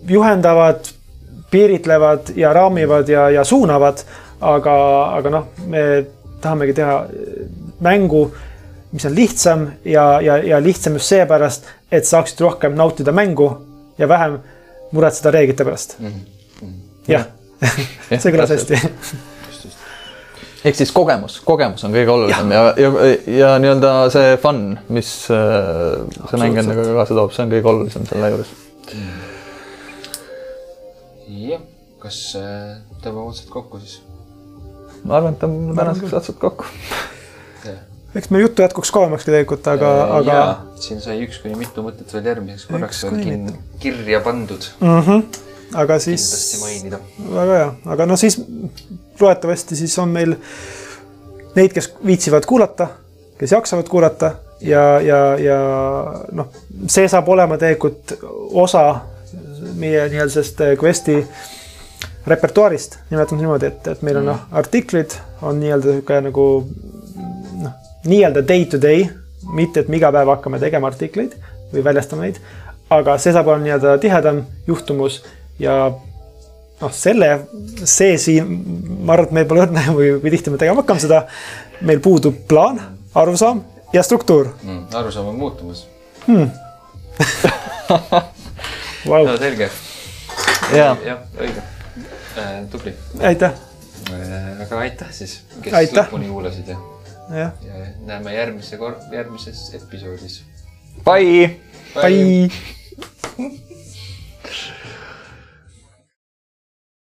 [SPEAKER 1] juhendavad, piiritlevad ja raamivad ja, ja suunavad. aga, aga noh, me tahamegi teha mängu, mis on lihtsam ja, ja, ja lihtsam just seepärast, et saaksid rohkem nautida mängu ja vähem muretseda reeglite pärast mm. -hmm. jah see kõlas hästi.
[SPEAKER 2] Ehk siis kogemus, kogemus on kõige olulisem ja, ja, ja, ja nii-öelda see fun, mis äh, see mäng endaga kaasa toob, see on kõige olulisem selle juures.
[SPEAKER 3] Jah, kas tõmbame otsad kokku siis?
[SPEAKER 2] ma arvan, et tõmbame tänaseks otsad kokku.
[SPEAKER 1] Eks meil juttu jätkuks kauemakski tegelikult, aga, aga.
[SPEAKER 3] siin sai üks kuni mitu mõtet veel järgmiseks korraks kirja pandud.
[SPEAKER 1] Mm. -hmm. Aga siis.
[SPEAKER 3] kindlasti mainida.
[SPEAKER 1] väga hea, aga no siis loodetavasti siis on meil neid, kes viitsivad kuulata, kes jaksavad kuulata ja, ja, ja noh, see saab olema tegelikult osa meie nii-öelda sellest Questi repertuaarist, nimetame niimoodi, et, et meil on noh, artiklid on nii-öelda niisugune nagu noh, nii-öelda day to day, mitte et me iga päev hakkame tegema artikleid või väljastama neid, aga see saab olla nii-öelda tihedam juhtumus ja noh, selle, see siin, ma arvan, et meil pole õrna või, või tihti me tegema hakkame seda. meil puudub plaan, arusaam ja struktuur
[SPEAKER 3] mm,. arusaam on muutumas
[SPEAKER 1] hmm.
[SPEAKER 3] wow. no selge.
[SPEAKER 2] jah
[SPEAKER 3] ja,, õige äh,. tubli.
[SPEAKER 1] aitäh
[SPEAKER 3] äh,. aga aitäh siis, kes
[SPEAKER 1] aitäh.
[SPEAKER 3] lõpuni kuulasid ja,
[SPEAKER 1] ja.
[SPEAKER 3] ja näeme järgmise kord, järgmises episoodis.
[SPEAKER 2] Bye,
[SPEAKER 1] Bye. Bye.